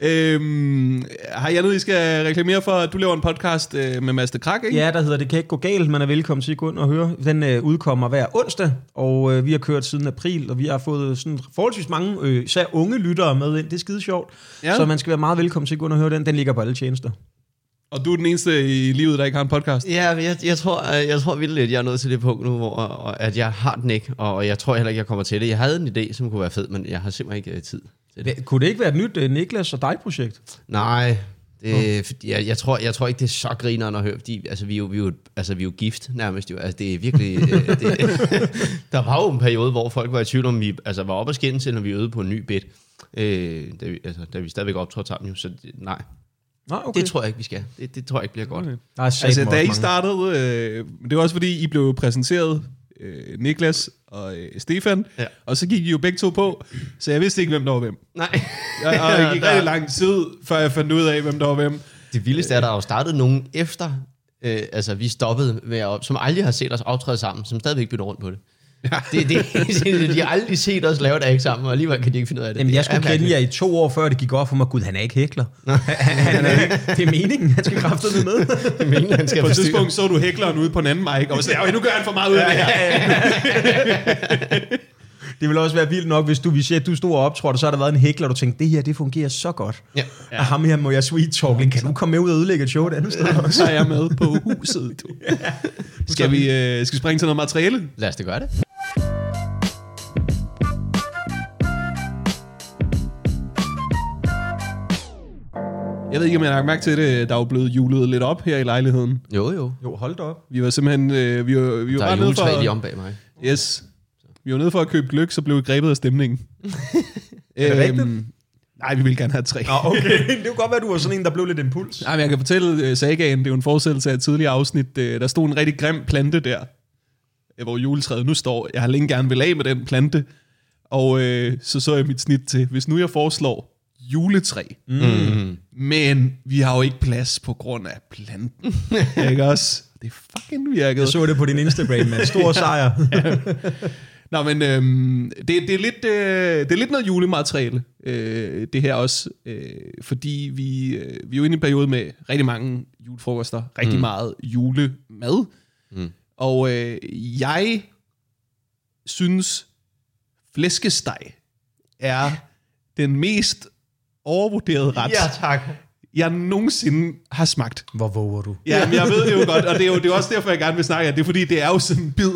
Øhm, har jeg noget, I skal reklamere for, at du laver en podcast øh, med Mads de Krak, ikke? Ja, der hedder Det kan ikke gå galt. Man er velkommen til at gå ind og høre. Den øh, udkommer hver onsdag, og øh, vi har kørt siden april, og vi har fået sådan forholdsvis mange, øh, især unge lyttere med ind. Det er skide sjovt. Ja. Så man skal være meget velkommen til at gå ind og høre den. Den ligger på alle tjenester. Og du er den eneste i livet, der ikke har en podcast. Ja, jeg, jeg tror, jeg tror vildt lidt, jeg er nået til det punkt nu, hvor og, at jeg har den ikke, og jeg tror heller ikke, jeg kommer til det. Jeg havde en idé, som kunne være fed, men jeg har simpelthen ikke øh, tid det. Det, kunne det ikke være et nyt øh, Niklas og dig-projekt? Nej, det, fordi jeg, jeg, tror, jeg tror ikke, det er så grineren at høre, fordi altså, vi, er jo, vi, er jo, altså, vi er jo gift nærmest. Jo. Altså, det er virkelig... øh, det, der var jo en periode, hvor folk var i tvivl om, vi altså, var oppe at skændes, når vi øvede på en ny bed. Øh, da, vi, altså, da vi stadigvæk optrådte sammen, jo, så det, nej, Nej, okay. det tror jeg ikke, vi skal. Det, det tror jeg ikke bliver godt. Okay. Der er Altså, da I mange. startede, øh, det var også fordi, I blev præsenteret, øh, Niklas og øh, Stefan, Ja. og så gik I jo begge to på, så jeg vidste ikke, hvem der var hvem. Nej. Og, og det gik Der- rigtig lang tid, før jeg fandt ud af, hvem der var hvem. Det vildeste er, at der er jo startet nogen efter, øh, altså vi stoppede med at, som aldrig har set os optræde sammen, som stadigvæk bytter rundt på det. Ja. Det, det, det, de har aldrig set os lave et act sammen, og alligevel kan de ikke finde ud af det. Jamen, Det jeg skulle kende jer i to år, før det gik op for mig. Gud, han er ikke hækler. Han, han er ikke, det er meningen, han skal kraftedeme med. Det er meningen, han skal På et forstyrre. tidspunkt så du hækleren ude på en anden mic, og sådan, "Ja, nu gør han for meget ud af det her. Det ville også være vildt nok, hvis du, vi siger, at du stod og optrådte, og så har der været en hækler, og du tænkte, det her, det fungerer så godt. Ja. Ja. Og ham her må jeg sweet talking. Kan du komme med ud og ødelægge et show et andet sted også? Så er jeg med på huset, du. Skal vi, øh, skal vi springe til noget materiale? Lad os det gøre det. Jeg ved ikke, om jeg har lagt mærke til det. Der er jo blevet julet lidt op her i lejligheden. Jo, jo. Jo, hold da op. Vi var simpelthen... Øh, vi var, vi var Der er bare nede juletræ lige for... om bag mig. Yes. Vi var nede for at købe gløk, så blev vi grebet af stemningen. Er det rigtigt? Nej, vi vil gerne have tre. Ja, okay. det kunne godt være, du var sådan en, der blev lidt impuls. Nej, men jeg kan fortælle uh, sagaen, det er jo en fortsættelse af et tidligere afsnit. Uh, der stod en rigtig grim plante der, øh, hvor juletræet nu står. Jeg har længe gerne vil af med den plante. Og uh, så så jeg mit snit til, hvis nu jeg foreslår juletræ, Mm. men vi har jo ikke plads på grund af planten. ikke også? Det er fucking virket. Jeg så det på din Instagram, med stor sejr. Nå, men øhm, det, det, er lidt, øh, det er lidt noget julemateriale, øh, det her også. Øh, fordi vi, øh, vi er jo inde i en periode med rigtig mange julefrokoster, rigtig mm. meget julemad. Mm. Og øh, jeg synes, flæskesteg er den mest overvurderede ret, Ja, tak. Jeg nogensinde har smagt. Hvor våger du? Ja, men jeg ved det jo godt, og det er jo det er også derfor, jeg gerne vil snakke af det, er fordi det er jo sådan en bid,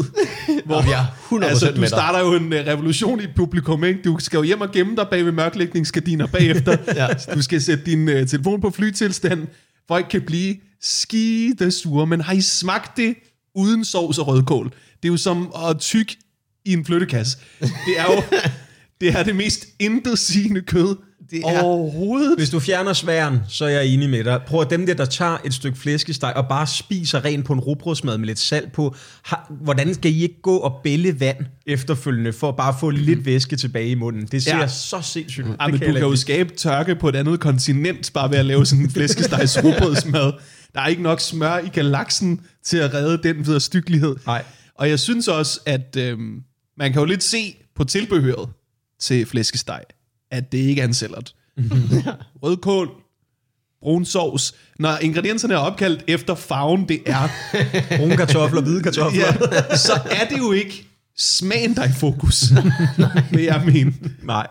hvor er 100% altså, du starter jo en uh, revolution i publikum, ikke? Du skal jo hjem og gemme dig bag ved mørklægningsgardiner bagefter. Ja. Du skal sætte din uh, telefon på flytilstand, folk kan blive skide sure, men har I smagt det uden sovs og rødkål? Det er jo som at tykke i en flyttekasse. Det er jo det, er det mest intetsigende kød Det er- overhovedet. Hvis du fjerner sværen, så er jeg enig med dig. Prøv at dem der, der tager et stykke flæskesteg og bare spiser rent på en rugbrødsmad med lidt salt på, har, hvordan skal I ikke gå og bælge vand efterfølgende, for at bare få lidt væske tilbage i munden? Det ser Ja. så sindssygt ud. Ja, men du jeg kan jo skabe tørke på et andet kontinent, bare ved at lave sådan en flæskestegs rugbrødsmad. Der er ikke nok smør i galaksen til at redde den videre styggelighed. Nej. Og jeg synes også, at øhm, man kan jo lidt se på tilbehøret til flæskesteg, at det ikke er en cellert. Rødkål, brun sovs. Når ingredienserne er opkaldt efter farven, det er, Brune kartofler, hvide kartofler. ja, så er det jo ikke smagen, der er i fokus. vil jeg mene. Nej.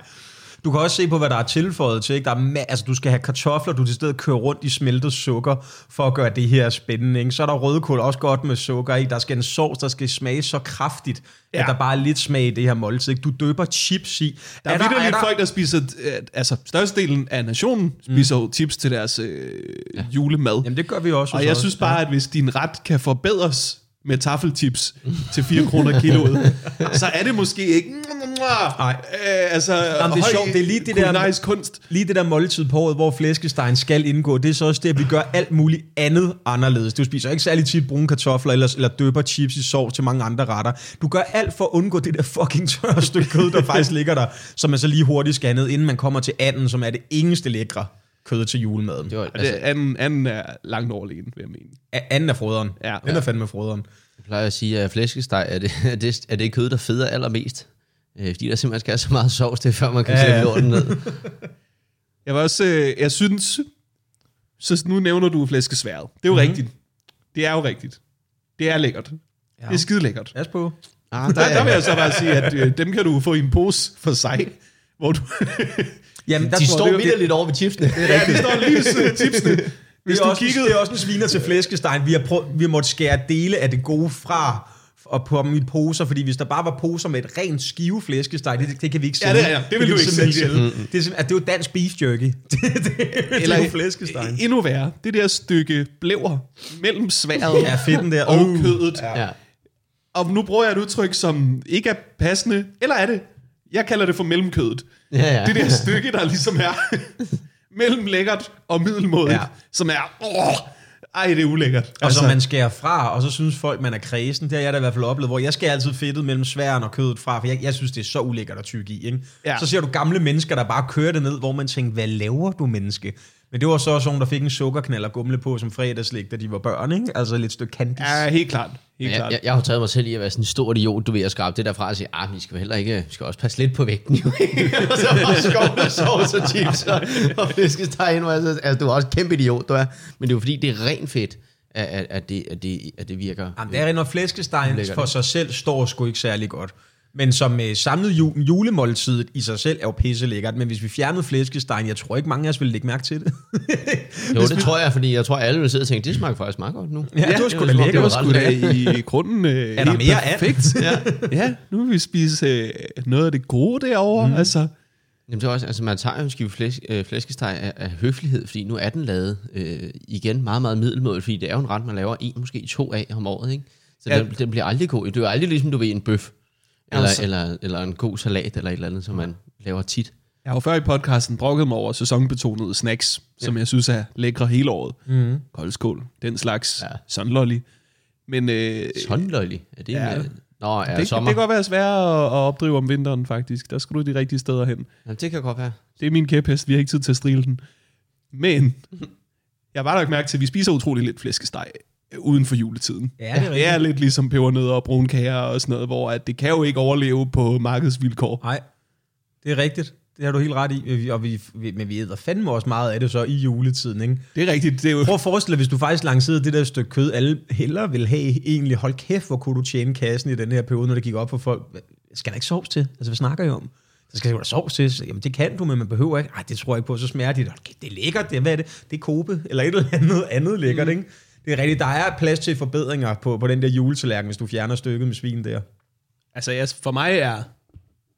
Du kan også se på, hvad der er tilføjet til. Ikke? Der er ma- altså, du skal have kartofler, du til stedet kører rundt i smeltet sukker, for at gøre det her spændende. Ikke? Så er der rødkål også godt med sukker i. Der skal en sovs, der skal smage så kraftigt, ja. At der bare er lidt smag i det her måltid. Ikke? Du døber chips i. Der er, er lidt folk, der spiser, øh, altså størstedelen af nationen spiser jo chips til deres øh, ja. julemad. Jamen det gør vi også. og jeg synes bare, at hvis din ret kan forbedres med taffelchips til 4 kroner kiloet, så er det måske ikke... Nej. Øh, altså, Jamen, det er sjovt, det er lige det der- kulinarisk kunst. Lige det der måltid på året, hvor flæskestegen skal indgå, det er så også det, at vi gør alt muligt andet anderledes. Du spiser ikke særlig tit brune kartofler, eller, eller døber chips i sovs til mange andre retter. Du gør alt for at undgå det der fucking tørre stykke kød, der faktisk ligger der, som man så lige hurtigt skal ned, inden man kommer til anden, som er det eneste lækre kød til julemaden. Det var, Og det, altså, anden, anden er langt overlegen, vil jeg mene. Anden er froderen. Ja. Den er fandme froderen. jeg plejer at sige, at flæskesteg er det, er det, er det kød, der feder allermest. Øh, fordi der simpelthen skal have så meget sovs til, før man kan Ja, sætte ja. lorten ned. Jeg var også, øh, jeg synes, så nu nævner du flæskesværet. Det er jo mm-hmm. rigtigt. Det er jo rigtigt. Det er lækkert. Ja. Det er skide lækkert. Pas på. Ah, Der, der vil jeg så bare sige, at øh, dem kan du få i en pose for sig, hvor du... Jamen, der de står det, lidt over ved chipsene. ja, det står lige så tipsene. Hvis det, er du også, kiggede... det er også en sviner til flæskestegen. Vi har, prøv, vi har måttet skære dele af det gode fra og på dem i poser, fordi hvis der bare var poser med et rent skive flæskesteg, det, det kan vi ikke Ja, sælge. det er- ja, det vil kan du ikke simpelthen sælge. sælge. Det er, simpelthen- at det er jo dansk beef jerky. det, det, det, det er jo flæskestegen. endnu værre, det der stykke blæver mellem sværet Ja, fedten der. og Uh. kødet. Ja. Og nu bruger jeg et udtryk, som ikke er passende. Eller er det? Jeg kalder det for mellemkødet. Ja, ja. Det der stykke, der ligesom er mellem lækkert og middelmådigt, ja. Som er... Åh, ej, det er ulækkert. Altså, Og så man skærer fra, og så synes folk, man er kredsen. Det har jeg da i hvert fald oplevet, hvor jeg skærer altid fedtet mellem sværen og kødet fra, for jeg, jeg synes, det er så ulækkert at tykke i. Ikke? Ja. Så ser du gamle mennesker, der bare kører det ned, hvor man tænker, hvad laver du, menneske? Men det var så også nogen, der fik en sukkerknald og gumle på som fredagslæg, da de var børn, ikke? Altså lidt stykke candice. Ja, helt klart. Helt Jeg, klart. jeg, jeg, har taget mig selv i at være sådan en stor idiot, du ved, at skrabe det derfra og sige, ah, vi skal heller ikke, vi skal også passe lidt på vægten, jo. og så bare skovle sovs og chips og, og flæskesteg ind, hvor jeg så- altså, du er også kæmpe idiot, du er. Men det er jo fordi, det er rent fedt, at, at, at, det, at, det, at det virker. Jamen, det er når flæskestegen for sig selv står sgu ikke særlig godt. Men som øh, samlet ju- julemåltidet i sig selv er jo pisse lækkert. Men hvis vi fjernede flæskestegen, jeg tror ikke mange af os ville lægge mærke til det. Jo, det tror jeg, fordi jeg tror, alle vil sidde og tænke, det smager faktisk meget godt nu. Ja, det var sgu da lækkert. det var sgu da i grunden øh, Er der mere perfekt. ja. ja, nu vil vi spise øh, noget af det gode derovre. Mm. Altså, Jamen, det er også, altså, man tager jo en skive flæsk, øh, flæskesteg af, af høflighed, fordi nu er den lavet øh, igen meget, meget middelmål, fordi det er jo en ret, man laver en, måske to af om året, ikke? Så Ja. ja. den, den, bliver aldrig god. Det er jo aldrig ligesom, du ved, en bøf, eller, Altså. eller, eller en god salat, eller et eller andet, som man laver tit. jeg har jo før i podcasten brokket mig over sæsonbetonede snacks, ja. som jeg synes er lækre hele året. Mm. Koldskål, den slags. Ja. Sunlolly. Men øh, løglig. Er det Ja. en, Nå, ja, det, det sommer. kan godt være svært at, at opdrive om vinteren, faktisk. Der skal du de rigtige steder hen. Jamen, det kan godt være. Det er min kæphest, vi har ikke tid til at strile den. Men jeg har bare lagt mærke til, at vi spiser utrolig lidt flæskesteg øh, uden for juletiden. Ja, det er det er lidt ligesom pebernødder og brunkager og sådan noget, hvor at det kan jo ikke overleve på markedsvilkår. Nej, det er rigtigt. Det har du helt ret i. Og vi, vi, men vi æder fandme også meget af det så i juletiden, ikke? Det er rigtigt. Det er jo, Prøv at forestille dig, hvis du faktisk lancerede det der stykke kød, alle hellere vil have egentlig, hold kæft, hvor kunne du tjene kassen i den her periode, når det gik op for folk. Skal der ikke sovs til? Altså, hvad snakker I om? Så skal der sovs til. Så, Jamen, det kan du, men man behøver ikke. Ej, det tror jeg ikke på. Så smager det. Okay, det er lækkert. Det er, hvad er det? Det er kobe, eller et eller andet, andet lækkert, ikke? Det er rigtigt. Der er plads til forbedringer på, på den der juletallerken, hvis du fjerner stykket med svin der. altså jeg, for mig er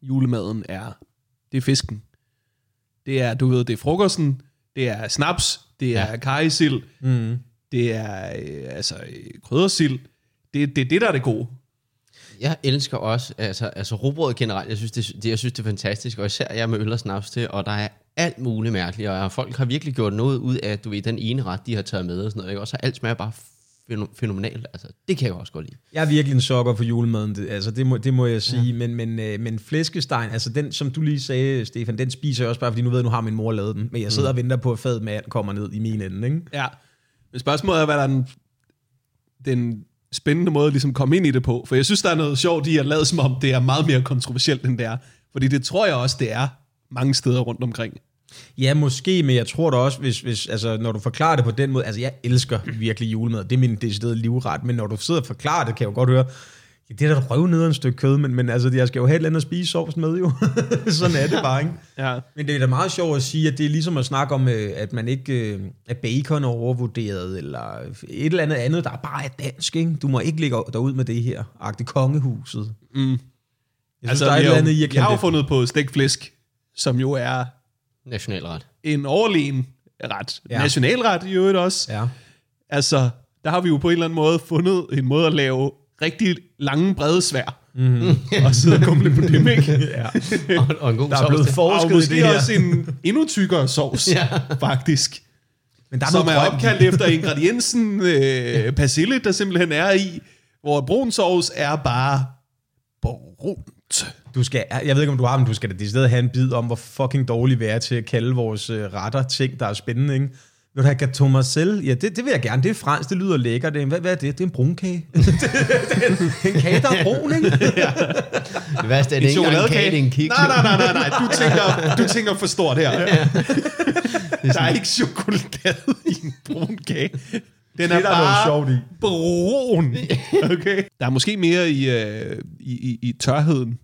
julemaden er, det er fisken. Det er, du ved, det er frokosten, det er snaps, det er ja. kajsild, Mm. det er øh, altså kryddersild. Det, det er det, der er det gode. Jeg elsker også, altså, altså rugbrød generelt, jeg synes det, det, jeg synes, det er fantastisk, og især jeg med øl og snaps til, og der er alt muligt mærkeligt, og folk har virkelig gjort noget ud af, du ved, den ene ret, de har taget med og sådan noget, ikke? og så alt smager bare fæno- fænomenalt, altså, det kan jeg også godt lide. Jeg er virkelig en sokker for julemaden, det, altså det må, det må jeg sige, ja. men, men, øh, men flæskestegen, altså den, som du lige sagde, Stefan, den spiser jeg også bare, fordi nu ved jeg, nu har min mor lavet den, men jeg sidder mm. og venter på, at fad med and kommer ned i min ende, ikke? Ja. Men spørgsmålet er, hvad der er den, den spændende måde at ligesom komme ind i det på. For jeg synes, der er noget sjovt i at lade som om, det er meget mere kontroversielt, end det er. Fordi det tror jeg også, det er mange steder rundt omkring. Ja, måske, men jeg tror da også, hvis, hvis, altså, når du forklarer det på den måde, altså jeg elsker virkelig julemad, det er min deciderede livret, men når du sidder og forklarer det, kan jeg jo godt høre, ja, det er da røv ned en stykke kød, men, men altså, jeg skal jo have et eller andet at spise sovs med jo. Sådan er det bare, ikke? Ja. Men det er da meget sjovt at sige, at det er ligesom at snakke om, øh, at man ikke øh, er bacon er overvurderet, eller et eller andet andet, der bare er dansk, ikke? Du må ikke ligge derud med det her, agte kongehuset. Mm. Jeg synes, Altså, der er et eller har, andet i at vi har jo det. fundet på stegflæsk, som jo er Nationalret. en overlegen ret. Ja. Nationalret i øvrigt også. Ja. Altså, der har vi jo på en eller anden måde fundet en måde at lave rigtig lange, brede svær. Mm-hmm. og sidde og kumle på dem, ikke? ja. og, og en god Der er sovs blevet forsket og i måske det her. også en endnu tykkere sovs, Ja. faktisk. Men der er som er opkaldt efter ingrediensen øh, persille, der simpelthen er i, hvor brun sovs er bare brunt. Du skal, jeg ved ikke, om du har, men du skal da i stedet have en bid om, hvor fucking dårlige vi er til at kalde vores øh, retter ting, der er spændende, ikke? Vil du have gâteau Marcel? Ja, det, det vil jeg gerne. Det er fransk, det lyder lækkert. Det er, hvad, hvad er det? Det er en brunkage. det, det, er en kage, der er brun, ikke? Det værste er, det En ikke engang en kage, det er en kiks. Nej, nej, nej, nej, nej. Du tænker, du tænker for stort her. Der er ikke chokolade i en brun kage. Den er Det, der er noget bare sjovt i. brun. Okay. Der er måske mere i, øh, i, i, i tørheden.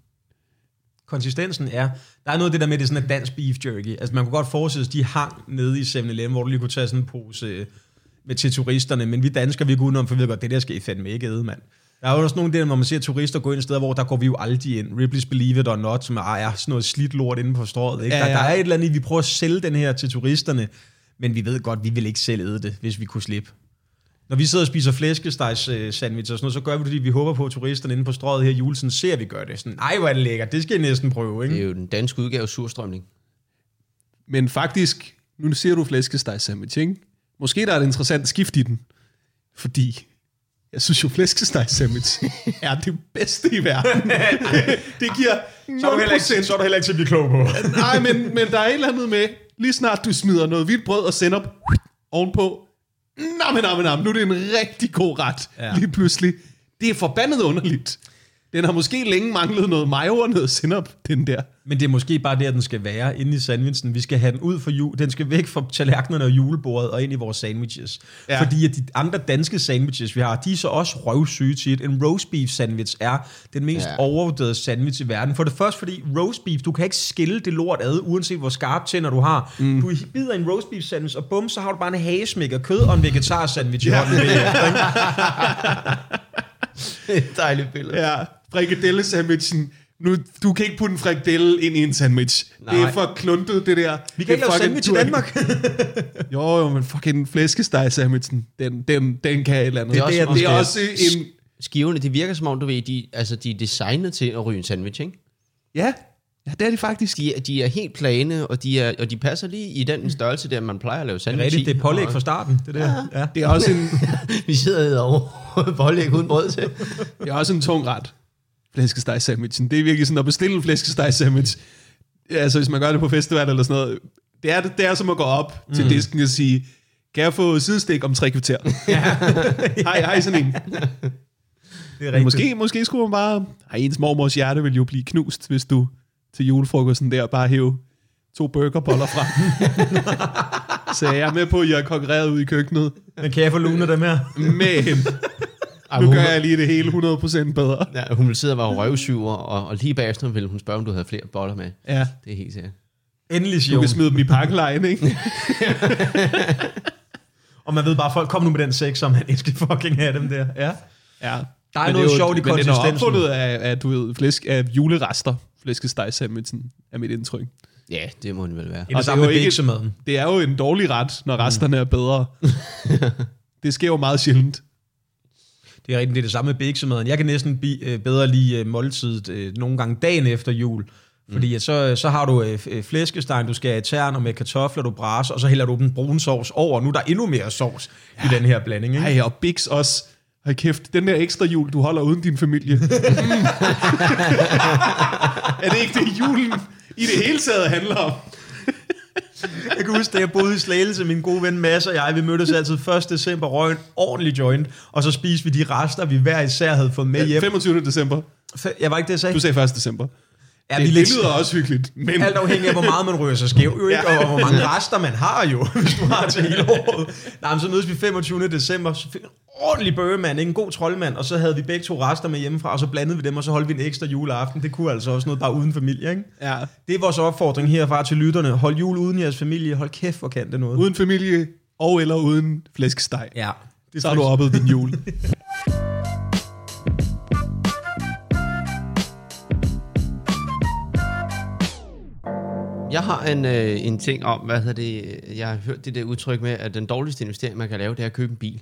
Konsistensen er, der er noget af det der med, det er sådan en dansk beef jerky. Altså man kunne godt forestille sig, de hang nede i 7-Eleven, hvor du lige kunne tage sådan en pose øh, med til turisterne, men vi danskere, vi går udenom, for vi ved godt, det der skal I fandme ikke æde, mand. Der er jo også nogle der, hvor man ser turister gå ind steder, hvor der går vi jo aldrig ind. Ripley's Believe It or Not, som er, er sådan noget slidt lort inde på strået. Ikke? Ja, Der, ja. der, er et eller andet, vi prøver at sælge den her til turisterne, men vi ved godt, vi vil ikke selv æde det, hvis vi kunne slippe. Når vi sidder og spiser flæskestegs øh, sandwich og sådan noget, så gør vi det, fordi vi håber på, at turisterne inde på strøget her i julen ser, at vi gør det. Sådan, nej, hvor er det lækkert, det skal I næsten prøve, ikke? Det er jo den danske udgave af surstrømning. Men faktisk, nu siger du flæskesteg sandwich, ikke? Måske der er et interessant skift i den. Fordi jeg synes jo, flæskesteg sandwich er det bedste i verden. det giver 0%. Så er, du heller ikke, så er du heller ikke til at blive klog på. Nej, men, men der er et eller andet med, lige snart du smider noget hvidt brød og sender op ovenpå, nej, men, nej, nu er det en rigtig god ret, ja. lige pludselig. Det er forbandet underligt. Den har måske længe manglet noget mayo og noget sennep, den der. Men det er måske bare der, den skal være inde i sandwichen. Vi skal have den ud for jul. Den skal væk fra tallerkenerne og julebordet og ind i vores sandwiches. Ja. Fordi at de andre danske sandwiches, vi har, de er så også røvsyge til, at en roast beef sandwich er den mest ja. Overvurderede sandwich i verden. For det første, fordi roast beef, du kan ikke skille det lort ad, uanset hvor skarpe tænder du har. Mm. Du bider en roast beef sandwich, og bum, så har du bare en hagesmæk af kød og en vegetar sandwich i Ja. hånden? Det er et dejligt billede. Ja, frikadelle sandwichen. Nu, du kan ikke putte en frikadelle ind i en sandwich. Nej. Det er for kluntet, det der. Vi kan ikke lave sandwich i Danmark. jo, jo, men fucking flæskesteg sandwichen, den, den, den kan et eller andet. Det er også- det er, det er også en... Skiverne, det virker som om, du ved, de, altså, de er designet til at ryge en sandwich, ikke? Ja, ja, det er de faktisk. De, er- de er helt plane, og de, er, og de passer lige i den størrelse, der man plejer at lave sandwich Rigtigt, det er pålæg fra starten. Det der. Ja. Det er også en, Vi sidder over pålæg uden brød til. det er også en tung ret. Flæskesteg sandwichen. Det er virkelig sådan at bestille en flæskesteg sandwich. Altså, hvis man gør det på festival eller sådan noget. Det er, det er som at gå op mm. til disken og sige, kan jeg få sidestik om tre kvarter? hej, hej sådan en. Det er måske, måske skulle man bare... Ej, ens mormors hjerte vil jo blive knust, hvis du til julefrokosten der bare hæve to burgerboller frem. Så jeg er med på, at jeg har konkurreret ud i køkkenet. Men kan jeg få lunet dem her? Men Ej, nu gør jeg lige det hele 100% bedre. ja, hun ville sidde og være røvsyver, og, og lige bagefter ville hun spørge, om du havde flere boller med. Ja, Det er helt sikkert. Endelig, du Sion. kan smide dem i pakkelejen, ikke? Og man ved bare, folk kommer nu med den sex, som han ikke skal fucking have dem der. Ja. Ja. Der er Men noget det jo- sjovt i Men den er konsistensen. opfundet af, af, du ved, flæsk, af julerester. Flæskesteg sandwichen er mit indtryk. Ja, det må den vel være. Det er Og det det er med jo ikke-. Det er jo en dårlig ret, når resterne er bedre. det sker jo meget sjældent. Det er rigtigt, det er det samme med biksemaden. Jeg kan næsten bi, øh, bedre lide øh, måltidet øh, nogle gange dagen efter jul. Fordi at så, så har du øh, øh, flæskesteg, du skal have terner med kartofler, du braser, og så hælder du den brune sovs over. Nu er der endnu mere sovs ja. i den her blanding. Ikke? Ej, og Bix også. Hold kæft, den der ekstra jul, du holder uden din familie. Mm. er det ikke det, julen i det hele taget handler om? Jeg kan huske, da jeg boede i Slagelse, min gode ven Mads og jeg, vi mødtes altid 1. december, røg en ordentlig joint, og så spiste vi de rester, vi hver især havde fået med hjem. 25. december. Fe- Jeg var ikke det, jeg sagde. Du sagde 1. december. Ja, det, det lyder også hyggeligt. Men Alt afhængig af, hvor meget man rører sig skæv, jo ikke? Ja. og hvor mange rester man har jo, hvis du har til hele året. Nej, men så mødes vi 25. december, så fik ordentlig bøgemand, ikke? en god troldmand, og så havde vi begge to rester med hjemmefra, og så blandede vi dem, og så holdt vi en ekstra juleaften. Det kunne altså også noget bare uden familie, ikke? ja, Det er vores opfordring herfra til lytterne. Hold jul uden jeres familie. Hold kæft, hvor kan det noget. uden familie og eller uden flæskesteg. Ja. Det Så har du oppet din jul. Jeg har en, øh, en ting om, hvad hedder det, jeg har hørt det der udtryk med, at den dårligste investering, man kan lave, det er at købe en bil.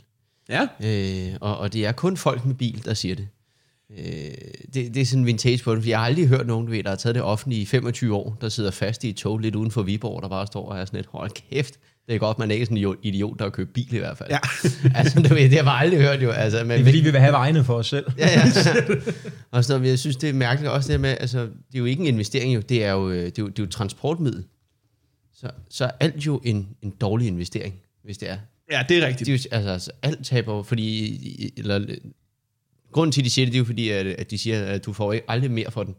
Ja. Øh, og, og det er kun folk med bil, der siger det. Øh, det, det er sådan en vintage på det, for jeg har aldrig hørt nogen, du ved, der har taget det offentlige i 25 år, der sidder fast i et tog lidt uden for Viborg, der bare står og er sådan lidt, hold kæft, det er godt, man ikke er sådan en idiot, der har købt bil i hvert fald. Ja. altså, du ved, det har jeg bare aldrig hørt jo. Altså, men, Det er fordi, vi vil have vejene for os selv. ja, ja. og så, jeg synes, det er mærkeligt også det med, altså, det er jo ikke en investering, jo, det er jo, øh, det er jo, det er jo et transportmiddel. Så, så er alt jo en, en dårlig investering. hvis det er. Ja, det er rigtigt. De, altså, altså, alt taber fordi, eller, grunden til, at de siger det, det er jo fordi, at, at de siger, at du får ikke aldrig mere for den,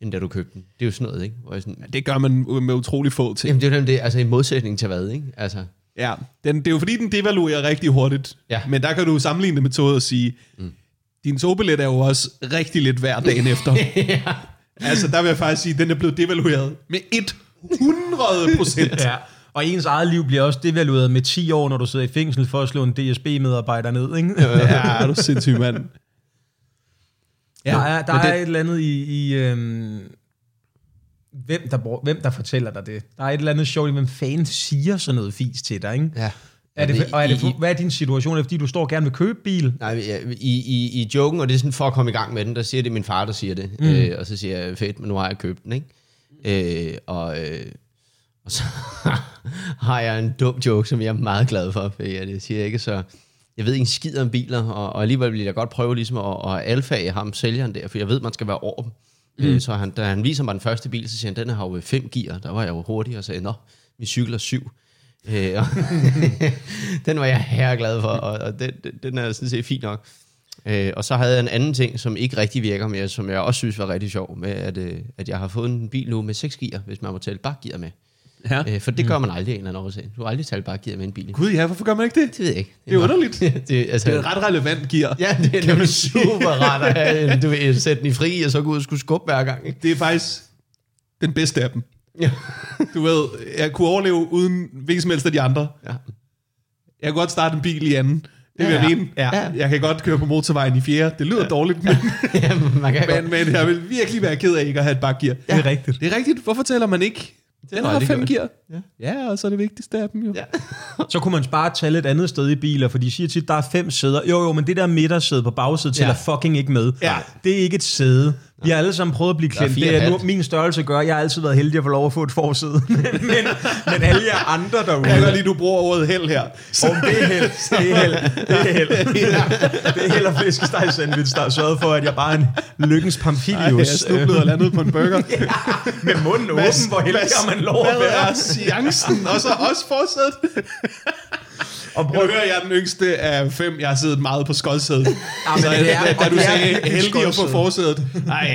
end da du købte den. Det er jo sådan noget, ikke? Hvor jeg sådan, Det gør man med utrolig få ting. Jamen, det er jo det, altså i modsætning til hvad, ikke? Altså, Ja, den, det er jo fordi, den devaluerer rigtig hurtigt. Ja. Men der kan du sammenligne det med toget og sige, mm. din togbillet er jo også rigtig lidt værd dagen efter. ja. altså, der vil jeg faktisk sige, at den er blevet devalueret med 100 procent. Ja. Og ens eget liv bliver også devalueret med 10 år, når du sidder i fængsel for at slå en DSB-medarbejder ned, ikke? ja, er du sindssyg, mand. Ja, der er, der men er det- et eller andet i, i øhm, hvem, der, bruger- hvem der fortæller dig det. Der er et eller andet sjovt hvem fanden siger sådan noget fis til dig, ikke? ja. Er det, og er det, hvad er din situation? Er det fordi, du står gerne vil købe bil? Nej, i, i, i joken, og det er sådan for at komme i gang med den, der siger det min far, der siger det. Mm. Øh, og så siger jeg, fedt, men nu har jeg købt den, ikke? Øh, og, øh, og så har jeg en dum joke, som jeg er meget glad for, for jeg det siger jeg ikke, så jeg ved ikke en skid om biler, og, og alligevel vil jeg godt prøve ligesom at, at alfage ham, sælgeren der, for jeg ved, man skal være over dem. Mm. Øh, så han, da han viser mig den første bil, så siger han, den har jo fem gear, der var jeg jo hurtig, og sagde, nå, min cykel er syv. Øh, den var jeg her glad for, og, og den, den, er sådan set fint nok. Øh, og så havde jeg en anden ting, som ikke rigtig virker mere, som jeg også synes var rigtig sjov, med at, øh, at jeg har fået en bil nu med 6 gear, hvis man må tælle bakgear med. Ja. Øh, for det gør man aldrig af en eller anden årsag. Du har aldrig talt bakgear med en bil. Gud, ja, hvorfor gør man ikke det? Det ved jeg ikke. Det er underligt. det, altså, Det er et ret relevant gear. Ja, det er nemlig super rart at have, en- du ved, sætte den i fri, og så gå ud og skulle skubbe hver gang. Ikke? Det er faktisk den bedste af dem. Ja. Du ved, jeg kunne overleve uden hvilken som helst af de andre. ja. Jeg kan godt starte en bil i anden. Det vil Ja. jeg mene. Ja. Jeg kan godt køre på motorvejen i fjerde. Det lyder dårligt, men, ja, man kan men, men jeg vil virkelig være ked af ikke at have et bakgear. Det er rigtigt. Det er rigtigt. Hvorfor tæller man ikke? Den har fem gjort. gear. Ja. Ja, og så er det vigtigste af dem jo. Ja. Så kunne man bare tælle et andet sted i biler, for de siger tit, der er fem sæder. Jo, jo, men det der midtersæde på bagsædet tæller Ja. fucking ikke med. Ja. Det er ikke et sæde. Vi har alle sammen prøvet at blive klemt. Det er nu, min størrelse gør, jeg har altid været heldig at få lov at få et forsæde. men, men, alle jer andre derude... Jeg lide, du bruger ordet held her. Om det er held, det er held, det er held. Det er held og flæskesteg sandwich, der har sørget for, at jeg bare er en lykkens Ej, Pampilius. jeg snublede og landede på en burger. med munden åben, hvor heldig har man lov at Hvad være. er chancen? Og så også fortsat. Og Jeg prøv, hører, jeg er den yngste af fem. Jeg har siddet meget på skoldsædet. men Så det er- da, da du det sagde heldig at få forsædet. Ej,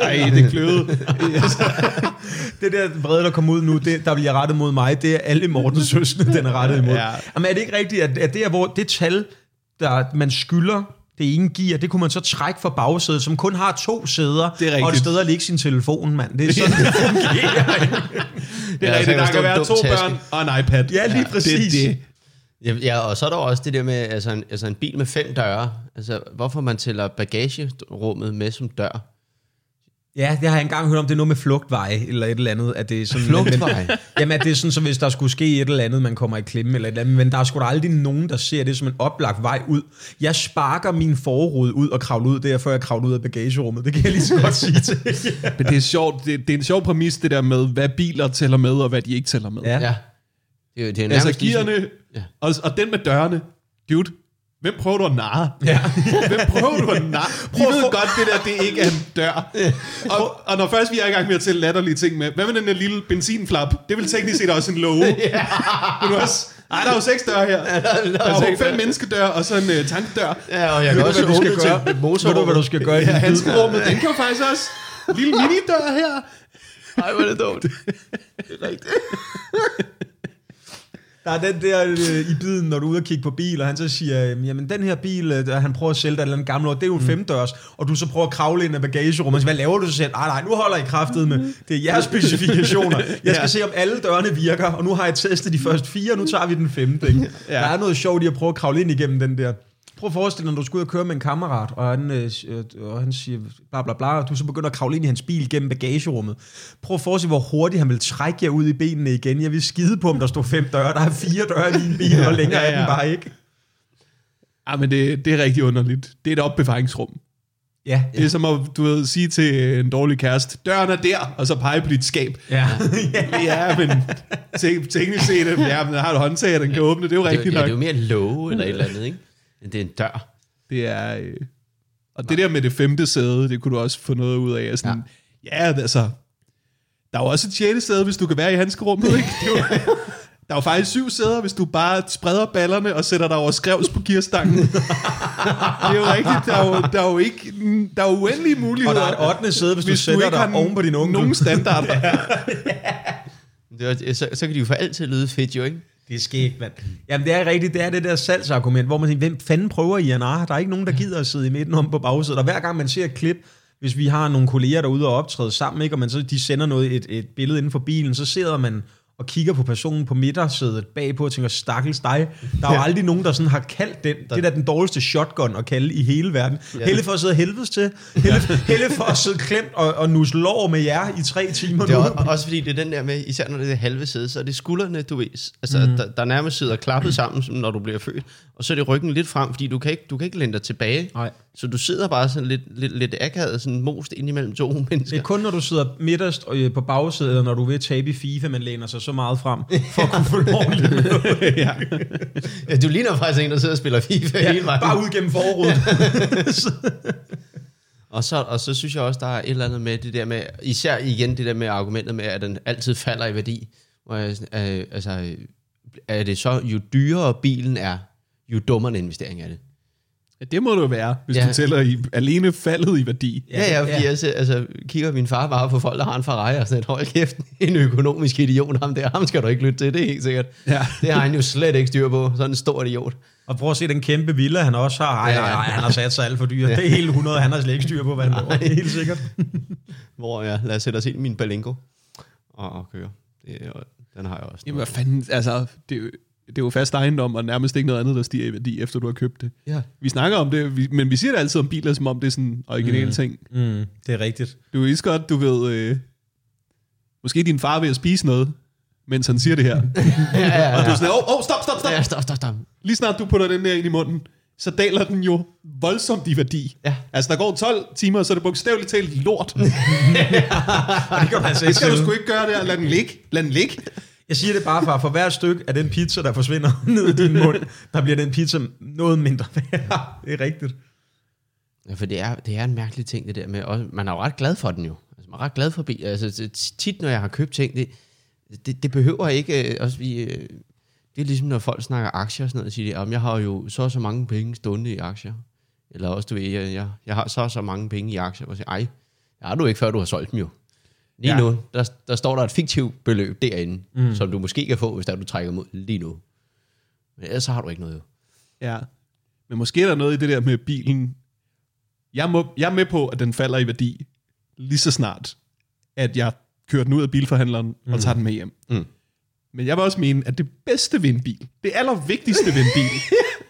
ej, det kløede. det der vrede, der kom ud nu, det, der bliver rettet mod mig, det er alle Mortens søskende, den er rettet imod. Ja. Jamen er det ikke rigtigt, at, at det er, hvor det tal, der man skylder, det ene gear, det kunne man så trække fra bagsædet, som kun har to sæder, Det er og et sted at lægge sin telefon, mand. Det er sådan, det fungerer. Det er Ja, rigtigt. Der kan være to taske. børn og en iPad. Ja, lige præcis. Det, det. Ja, ja, og så er der også det der med, altså en, altså en bil med fem døre. Altså, hvorfor man tæller bagagerummet med som dør? Ja, det har jeg engang hørt om, det er noget med flugtvej, eller et eller andet. At det er sådan, Flugtvej? Men, jamen, at det er sådan, så hvis der skulle ske et eller andet, man kommer i klemme eller et eller andet, men der er sgu da aldrig nogen, der ser det som en oplagt vej ud. Jeg sparker min forrude ud og kravler ud der, før jeg kravler ud af bagagerummet. Det kan jeg lige så godt sige til. Men det er sjovt. Det, det er en sjov præmis, det der med, hvad biler tæller med, og hvad de ikke tæller med. Ja. Ja. Det er, det er Altså nærmest ligesom- gearne, Ja. og, og den med dørene. Dude, hvem prøver du at narre? Ja. Hvem prøver du at narre? Prøv ved godt, det der, det ikke er en dør. Og, og når først vi er i gang med at tælle latterlige ting med, hvad med den der lille benzinflap? Det vil teknisk set også en låge. Men du også, ej, der er jo seks døre her. Der er jo fem menneskedør, og så en uh, tankdør. Ja, og jeg kan også hvad du skal åbne gøre? til Ved du, hvad du skal gøre i Ja, din hans bid? rummet, den kan jo faktisk også. Lille minidør her. Ej, hvor er det dumt. Der er den der øh, i biden, når du er ude og kigge på bil, og han så siger, øh, jamen den her bil, øh, han prøver at sælge dig et eller andet gammelt år, det er jo en femdørs, og du så prøver at kravle ind i bagagerummet. Så hvad laver du så selv? Nej, nej, nu holder I kraftet med. Det er jeres specifikationer. Jeg skal Ja. se, om alle dørene virker, og nu har jeg testet de første fire, og nu tager vi den femte. Ikke? Ja. Der er noget sjovt i at prøve at kravle ind igennem den der. Prøv at forestille dig, når du skal ud og køre med en kammerat, og han, øh, øh, og han siger bla bla bla, og du så begynder at kravle ind i hans bil gennem bagagerummet. Prøv at forestille dig, hvor hurtigt han vil trække jer ud i benene igen. Jeg vil skide på, om der står fem døre. Der er fire døre i min bil, og længere Ja, er den ja. bare ikke. Ja, men det, det er rigtig underligt. Det er et opbevaringsrum. Ja. Det er som at, du ved, sige til en dårlig kæreste, døren er der, og så pege på dit skab. Ja. Ja, men te- teknisk set, ja, men har du håndtag, den kan åbne, det er jo Det, er rigtigt ja, nok. det er jo mere låge eller et eller andet, ikke? Men Det er en dør. Det er... Øh, og det der med det femte sæde, det kunne du også få noget ud af. Sådan, ja. ja, altså... Der er jo også et sjette sæde, hvis du kan være i handskerummet, ikke? Det jo, Der er jo faktisk syv sæder, hvis du bare spreder ballerne og sætter dig over skrevs på gearstangen. det er jo rigtigt. Der er jo, der er jo ikke... Der er uendelige muligheder. Og der er et 8. sæde, hvis, hvis du sætter ikke dig oven på din onkel. Nogen standarder. ja. Det er, så, så kan de jo for altid lyde fedt, jo ikke? Det er skægt, mand. Jamen, det er rigtigt. Det er det der salgsargument, hvor man siger, hvem fanden prøver I at? Der er ikke nogen, der gider at sidde i midten om på bagsædet. Og hver gang man ser et klip, hvis vi har nogle kolleger derude og optræde sammen, ikke, og man så, de sender noget, et, et billede inden for bilen, så sidder man og kigger på personen på midtersædet bagpå og tænker, stakkels dig. Der er jo aldrig nogen, der sådan har kaldt den. Det er da den dårligste shotgun at kalde i hele verden. Ja. Helle for at sidde helvedes til. Helle, Helle for at sidde klemt og, og nusle lår med jer i tre timer Det er nu. også, også fordi, det er den der med, især når det er halve sæde, så er det skuldrene, du ved, altså, mm. der, der nærmest sidder klappet sammen, som når du bliver født, og så er det ryggen lidt frem, fordi du kan ikke, du kan ikke læne dig tilbage. Nej. Så du sidder bare sådan lidt, lidt, lidt akavet, sådan most ind imellem to Det mennesker. er kun, når du sidder midterst øh, på bagsædet, og når du vil tabe i FIFA, man læner sig så meget frem, for at kunne få lov ja. Ja, du ligner faktisk en, der sidder og spiller FIFA ja, hele vejen. Bare ud gennem forruden. Og så, og så synes jeg også, der er et eller andet med det der med, især igen det der med argumentet med, at den altid falder i værdi. Hvor jeg, øh, altså, øh, er det så, jo dyrere bilen er, jo dummere en investering er det. Ja, det må det jo være, hvis Ja. du tæller i, alene faldet i værdi. Ja, ja, fordi ja. jeg ser- altså, kigger min far bare på folk, der har en Ferrari, og sådan et, hold kæft, en økonomisk idiot, ham der, ham skal du ikke lytte til, det er helt sikkert. Ja. Det har han jo slet ikke styr på, sådan en stor idiot. og prøv at se den kæmpe villa, han også har. Ej, nej, nej, han har sat sig alt for dyrt. Det er helt 100, han har slet ikke styr på, hvad han laver. Det er helt sikkert. Hvor jeg, lad os sætte os ind i min Balingo og, og køre. Det, den har jeg også. Jamen hvad fanden, altså, det er, jo, det er jo fast ejendom, og nærmest ikke noget andet, der stiger i værdi, efter du har købt det. Ja. Vi snakker om det, vi, men vi siger det altid om biler, som om det er sådan en original mm. ting. Mm, det er rigtigt. Du er godt, du ved, øh, måske din far ved at spise noget, mens han siger det her. ja, ja, Og du ja. er sådan, åh, oh, oh, stop, stop, stop. ja, stop, stop, stop. Lige snart du putter den der ind i munden, så daler den jo voldsomt i værdi. Ja. Altså, der går 12 timer, så er det bogstaveligt talt lort. Det kan man altså Det skal du sgu ikke gøre der. Lad den ligge. Lad den ligge. Jeg siger det bare, far. For hvert stykke af den pizza, der forsvinder ned i din mund, der bliver den pizza noget mindre værd. Det er rigtigt. Ja, for det er, det er en mærkelig ting, det der med, og man er jo ret glad for den jo. Altså, man er ret glad for bil. Altså, tit, når jeg har købt ting, det, det, det behøver ikke, øh, også vi, øh, det er ligesom, når folk snakker aktier og sådan noget, og siger, at jeg har jo så og så mange penge stående i aktier. Eller også, du ved, jeg, jeg, jeg har så og så mange penge i aktier. Og siger, ej, det har du ikke, før du har solgt dem jo. Lige Ja. ja. nu, der, der står der et fiktivt beløb derinde, mm. som du måske kan få, hvis der du trækker mod lige nu. Men ellers så har du ikke noget jo. Ja. Men måske er der noget i det der med bilen. Jeg, må, jeg er med på, at den falder i værdi lige så snart, at jeg kører den ud af bilforhandleren og tager den med hjem. Mm. Men jeg vil også mene, at det bedste ved en bil, det allervigtigste ved en bil,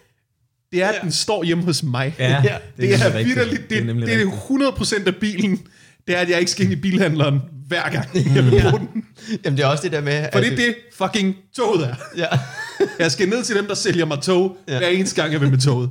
det er, at den står hjemme hos mig. Ja, det, det er, Det er det, nemlig det, det er 100% af bilen, det er, at jeg ikke skal ind i bilhandleren hver gang, jeg vil bruge den. Jamen det er også det der med... For det er det, fucking toget er. Ja. Jeg skal ned til dem, der sælger mig tog, ja. hver eneste gang, jeg vil med toget.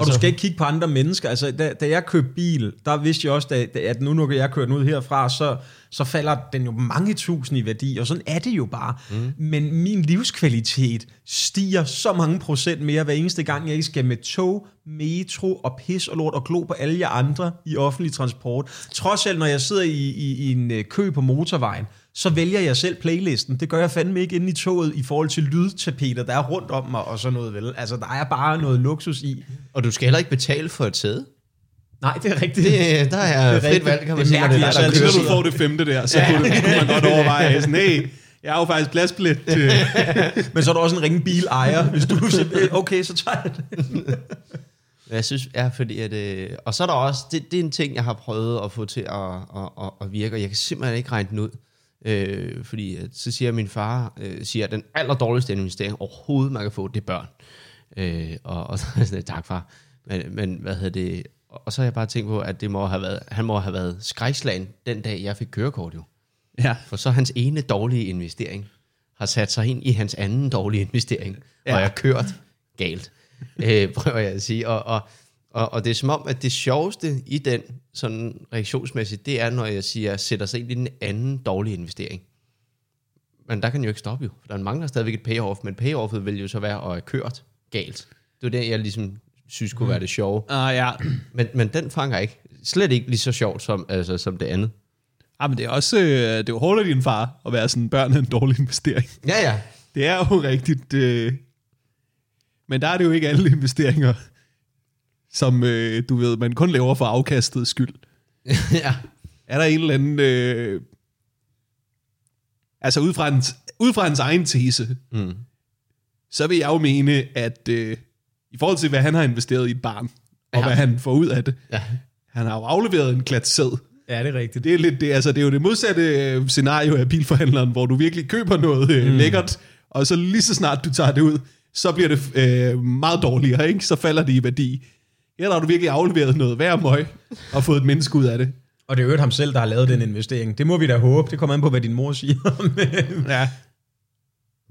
Og du skal ikke kigge på andre mennesker. Altså, da, da jeg købte bil, der vidste jeg også, da, da- at nu når jeg kører den ud herfra, så, så falder den jo mange tusind i værdi, og sådan er det jo bare. Mm. Men min livskvalitet stiger så mange procent mere, hver eneste gang, jeg ikke skal med tog, metro og pis og lort og glo på alle jer andre i offentlig transport. Trods alt, når jeg sidder i, i, i en øh, kø på motorvejen, så vælger jeg selv playlisten. Det gør jeg fandme ikke inde i toget i forhold til lydtapeter, der er rundt om mig og sådan noget, vel? Altså, der er bare noget luksus i. Og du skal heller ikke betale for et sæde. Nej, det er rigtigt. Det, der er, Det er frit rigtigt. valg, kan man Det sige, når det er mærkeligt, der altså, kører du får det femte der, så kunne, kunne man godt overveje sådan, hey, jeg har jo faktisk pladsbillet til... Men så er der også en ringe bilejer, hvis du siger, okay, så tager jeg det. Jeg synes, ja, fordi at, øh, og så er der også, det, det er en ting, jeg har prøvet at få til at, at, at, at virke, og jeg kan simpelthen ikke regne den ud. Øh, fordi at, så siger min far, øh, siger, at den allerdårligste investering overhovedet, man kan få, det er børn. Øh, og, og så er jeg sådan, tak far. Men, men hvad hedder det, og så har jeg bare tænkt på, at det må have været, han må have været skrækslagen den dag, jeg fik kørekort jo. Ja. For så hans ene dårlige investering har sat sig ind i hans anden dårlige investering, ja. og jeg har kørt galt, øh, prøver jeg at sige. Og, og, og, og det er som om, at det sjoveste i den, sådan reaktionsmæssigt, det er, når jeg siger, sætter sig ind i den anden dårlige investering. Men der kan den jo ikke stoppe jo, for der mangler stadigvæk et payoff, men payoffet vil jo så være at have kørt galt. Det er det, jeg ligesom synes kunne være det sjove. Ah, ja. Men, men den fanger ikke. Slet ikke lige så sjovt som, altså, som det andet. Ah, men det er også øh, det er jo hårdt af din far at være sådan, børn er en dårlig investering. Ja, ja. Det er jo rigtigt. Øh, men der er det jo ikke alle investeringer, som øh, du ved, man kun laver for afkastets skyld. ja. Er der en eller anden... Øh, altså ud fra, hans, ud fra hans egen tese, Mm. så vil jeg jo mene, at øh, i forhold til, hvad han har investeret i et barn, og Ja. hvad han får ud af det, ja. han har jo afleveret en klat sæd. Ja, det er rigtigt. Det er, lidt, det, altså, det er jo det modsatte øh, scenario af bilforhandleren, hvor du virkelig køber noget øh, mm. lækkert, og så lige så snart du tager det ud, så bliver det øh, meget dårligere, ikke? så falder det i værdi. Her der har du virkelig afleveret noget hver møg, og fået et menneske ud af det. Og det er jo øvrigt ham selv, der har lavet den investering. Det må vi da håbe. Det kommer an på, hvad din mor siger. Men- Ja.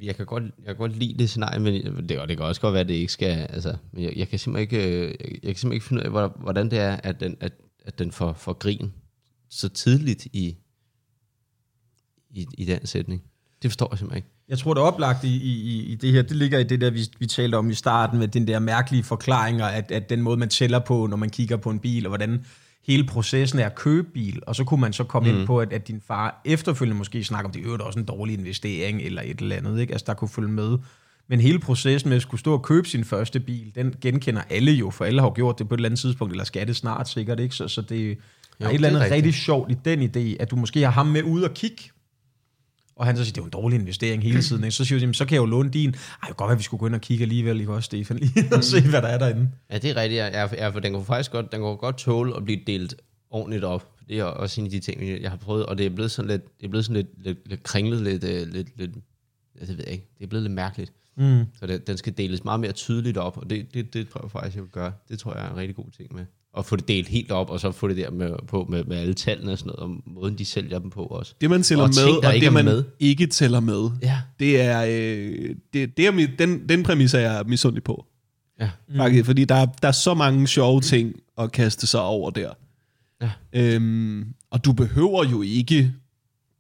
Jeg kan, godt, jeg kan godt lide det scenarie, men det, og det kan også godt være, at det ikke skal... Altså, jeg, jeg, kan simpelthen ikke, øh, jeg, jeg kan simpelthen ikke finde ud af, hvor- hvordan det er, at den, at, at den får, får grin så tidligt i, i, i den sætning. Det forstår jeg simpelthen ikke. Jeg tror, det er oplagt i, i, i det her, det ligger i det der, vi, vi talte om i starten, med den der mærkelige forklaringer, at, at den måde, man tæller på, når man kigger på en bil, og hvordan hele processen er at købe bil, og så kunne man så komme mm. ind på, at, at din far efterfølgende måske snakker om, det er jo også en dårlig investering, eller et eller andet, ikke? Altså, der kunne følge med. Men hele processen med at skulle stå og købe sin første bil, den genkender alle jo, for alle har jo gjort det på et eller andet tidspunkt, eller skal det snart sikkert, ikke? Så, så det, jo, er et eller det er andet rigtig sjovt i den idé, at du måske har ham med ude og kigge, og han så siger, det er jo en dårlig investering hele tiden. Ikke? Så siger jeg, "Jamen, så kan jeg jo låne din. Ej, godt at vi skulle gå ind og kigge alligevel, ikke også, Stefan? Lige og se, hvad der er derinde. Ja, det er rigtigt. Ja, ja, for den kan faktisk godt, den kan godt tåle at blive delt ordentligt op. Det er også en af de ting, jeg har prøvet, og det er blevet sådan lidt, det er blevet sådan lidt, lidt, lidt kringlet, lidt, øh, lidt, lidt, ja, det ved jeg ikke, det er blevet lidt mærkeligt. Mm. Så det, den skal deles meget mere tydeligt op, og det, det, det tror jeg faktisk, jeg vil gøre. Det tror jeg er en rigtig god ting med. At få det delt helt op, og så få det der med, på med, med alle tallene og sådan noget, og måden de sælger dem på også. Det, man tæller Og med, ting, og ikke det, man med. ikke tæller med, Ja. det er, øh, det, det er mi- den, den præmis er jeg misundelig på. Ja. Mm. Faktisk, fordi der, er- der er så mange sjove ting at kaste sig over der. Ja. Øhm, og du behøver jo ikke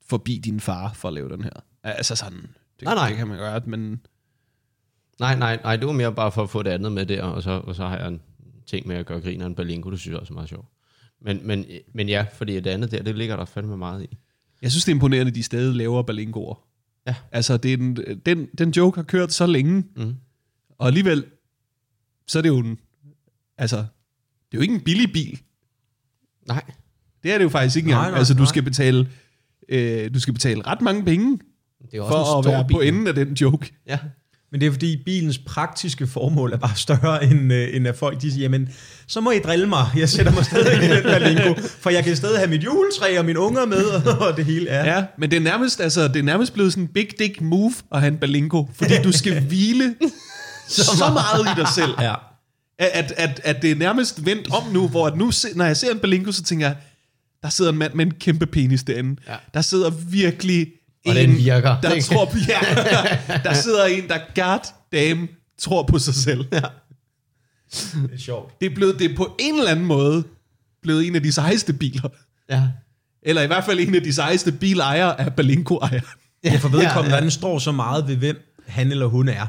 forbi din far for at lave den her. Altså sådan, det, Nej, nej. det kan man gøre, men Nej, nej, nej, det var mere bare for at få det andet med der, og så, og så har jeg en ting med at gøre grin af en Berlingo, det synes jeg også er meget sjovt. Men, men, men ja, fordi det andet der, det ligger der fandme meget i. jeg synes, det er imponerende, at de stadig laver balingoer. Ja. Altså, det er en, den, den joke har kørt så længe, Mm. og alligevel, så er det jo en, altså, det er jo ikke en billig bil. Nej, Det er det jo faktisk ikke Nej, engang. nej, altså, du nej. skal betale, øh, du skal betale ret mange penge det er også for en at stor være bil. på enden af den joke. Ja. Men det er fordi, bilens praktiske formål er bare større, end, øh, end at folk de siger, jamen, så må I drille mig. Jeg sætter mig stadig i den Berlingo, for jeg kan stadig have mit juletræ og mine unger med, og det hele er. Ja, men det er nærmest, altså, det er nærmest blevet sådan en big dick move at have en balingo, fordi du skal hvile så meget i dig selv. ja. At, at, at, at det er nærmest vendt om nu, hvor at nu, når jeg ser en balingo, så tænker jeg, der sidder en mand med en kæmpe penis derinde. Ja. Der sidder virkelig Og en, den virker. der Den- tror på, ja, der sidder en, der god damn tror på sig selv. Ja. Det er sjovt. Det er blevet, det er på en eller anden måde blevet en af de sejeste biler. Ja. Eller i hvert fald en af de sejeste bilejere er balingo-ejere. Ja, for vedkommende, Ja, ja, den står så meget ved, hvem han eller hun er.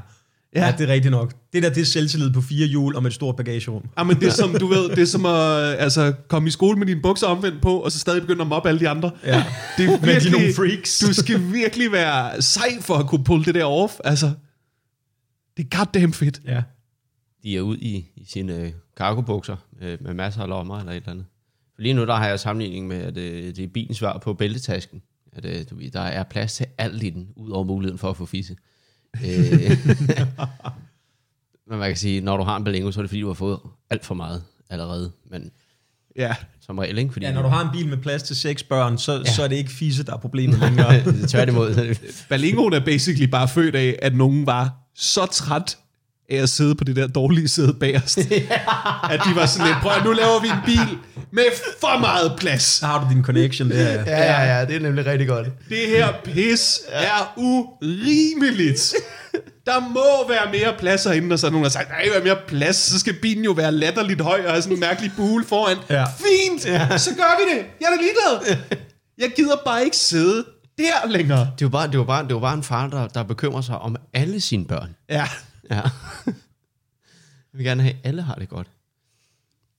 Ja. Ja, det er rigtigt nok. Det der, det er selvtillid på fire hjul og med et stort bagagerum. Ja, men det er som, du ved, det er som at altså, komme i skole med dine bukser omvendt på, og så stadig begynde at mobbe alle de andre. Ja. Det er Men de er virkelig, nogle freaks. Du skal virkelig være sej for at kunne pulle det der off. Altså, det er goddamn fedt. Ja. De er ude i, i sine øh, cargobukser øh, med masser af lommer eller et eller andet. For lige nu der har jeg sammenligning med, at øh, det er bilens svar på bæltetasken. At øh, du ved, der er plads til alt i den, ud over muligheden for at få fisse. Øh, men man kan sige, når du har en Berlingo, så er det fordi, du har fået alt for meget allerede. Men Ja. som regel, ikke? Fordi, ja, når du har en bil med plads til seks børn, så, ja. så er det ikke fisse, der er problemet længere. Tværtimod. Balingoen er basically bare født af, at nogen var så træt af at sidde på det der dårlige sæde bagerst. at de var sådan lidt, prøv nu laver vi en bil med for meget plads. Så har du din connection der. Ja. ja, ja, ja, det er nemlig rigtig godt. Det her pis er urimeligt. Der må være mere plads herinde, og så er nogen, der sagt, nej, være mere plads, så skal bilen jo være latterligt høj og have sådan en mærkelig bule foran. Ja. Fint, ja. så gør vi det. Jeg er da ligeglad. Jeg gider bare ikke sidde der længere. Det var bare, det var bare, det var bare en far, der, der bekymrer sig om alle sine børn. Ja, Ja. Jeg vil gerne have, at alle har det godt.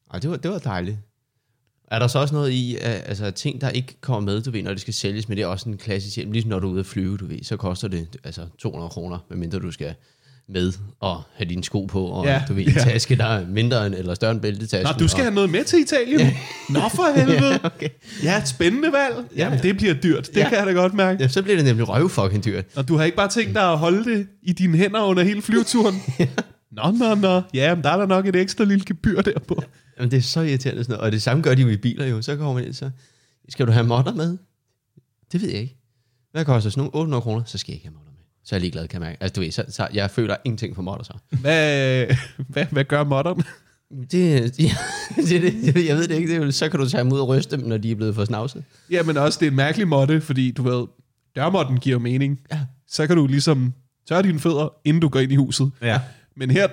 Og det var, det var dejligt. Er der så også noget i, at, altså ting, der ikke kommer med, du ved, når det skal sælges, men det er også en klassisk hjem, ligesom når du er ude at flyve, du ved, så koster det altså 200 kroner, medmindre du skal med og have dine sko på, og Ja, ja, du ved, en ja. taske, der er mindre end, eller større end bæltetasken. Nå, du skal og, have noget med til Italien? Nå for helvede. Ja, okay. Ja, et spændende valg. Jamen, det bliver dyrt. Det Ja. kan jeg da godt mærke. Ja, så bliver det nemlig røv fucking dyrt. Og du har ikke bare tænkt dig at holde det i dine hænder under hele flyveturen? Nå, nå, nå. Ja, men der er der nok et ekstra lille gebyr der på. Jamen, det er så irriterende sådan noget. Og det samme gør de jo i biler jo. Så kommer man ind, så skal du have modder med? Det ved jeg ikke. Hvad koster sådan nogle 800 kroner? Så skal jeg ikke have modder. Så er jeg ligeglad, kan jeg mærke. Altså, du ved, så, så jeg føler ingenting for modder så. Hvad, hvad, hvad gør modderne? Det, ja, det, er det, jeg ved det ikke. Det er, så kan du tage dem ud og ryste dem, når de er blevet for snavset. Jamen også, det er en mærkelig modde, fordi du ved, dørmåtten giver mening. Ja. Så kan du ligesom tørre dine fødder, inden du går ind i huset. Ja. Men her,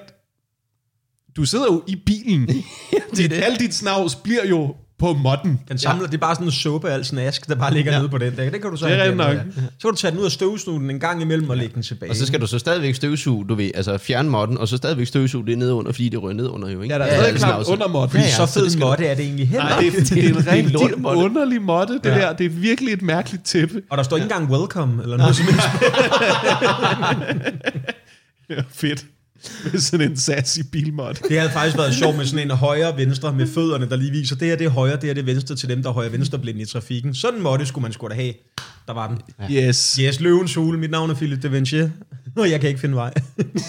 du sidder jo i bilen. det, er det. Alt dit snavs bliver jo på modden. Den samler, ja. det er bare sådan en suppe af al snask, der bare ligger ja. nede på den der. Det kan du så Det er nok. ja. Så kan du tage den ud og støvsuge den en gang imellem og lægge den tilbage. Og så skal du så stadigvæk støvsuge, du ved, altså fjerne modden, og så stadigvæk støvsuge det ned under, fordi det rører ned under jo, ikke? Ja, der er Ja, stadig det knap under modden. Fordi Ja, så ja, fed så skal du- måtte er det egentlig heller Nej, det, er, det, er en rigtig underlig måtte, det Ja. der. Det er virkelig et mærkeligt tæppe. Og der står ikke engang welcome eller noget som helst. Ja, fedt. Med sådan en sassy bilmod. Det havde faktisk været sjovt med sådan en højre og venstre med fødderne, der lige viser, det her det er højre, det her det er venstre til dem, der er højre venstre blinde i trafikken. Sådan en måtte skulle man sgu da have. Der var den. Yes. Yes, løvens hule. Mit navn er Philip de Vinci. Og jeg kan ikke finde vej.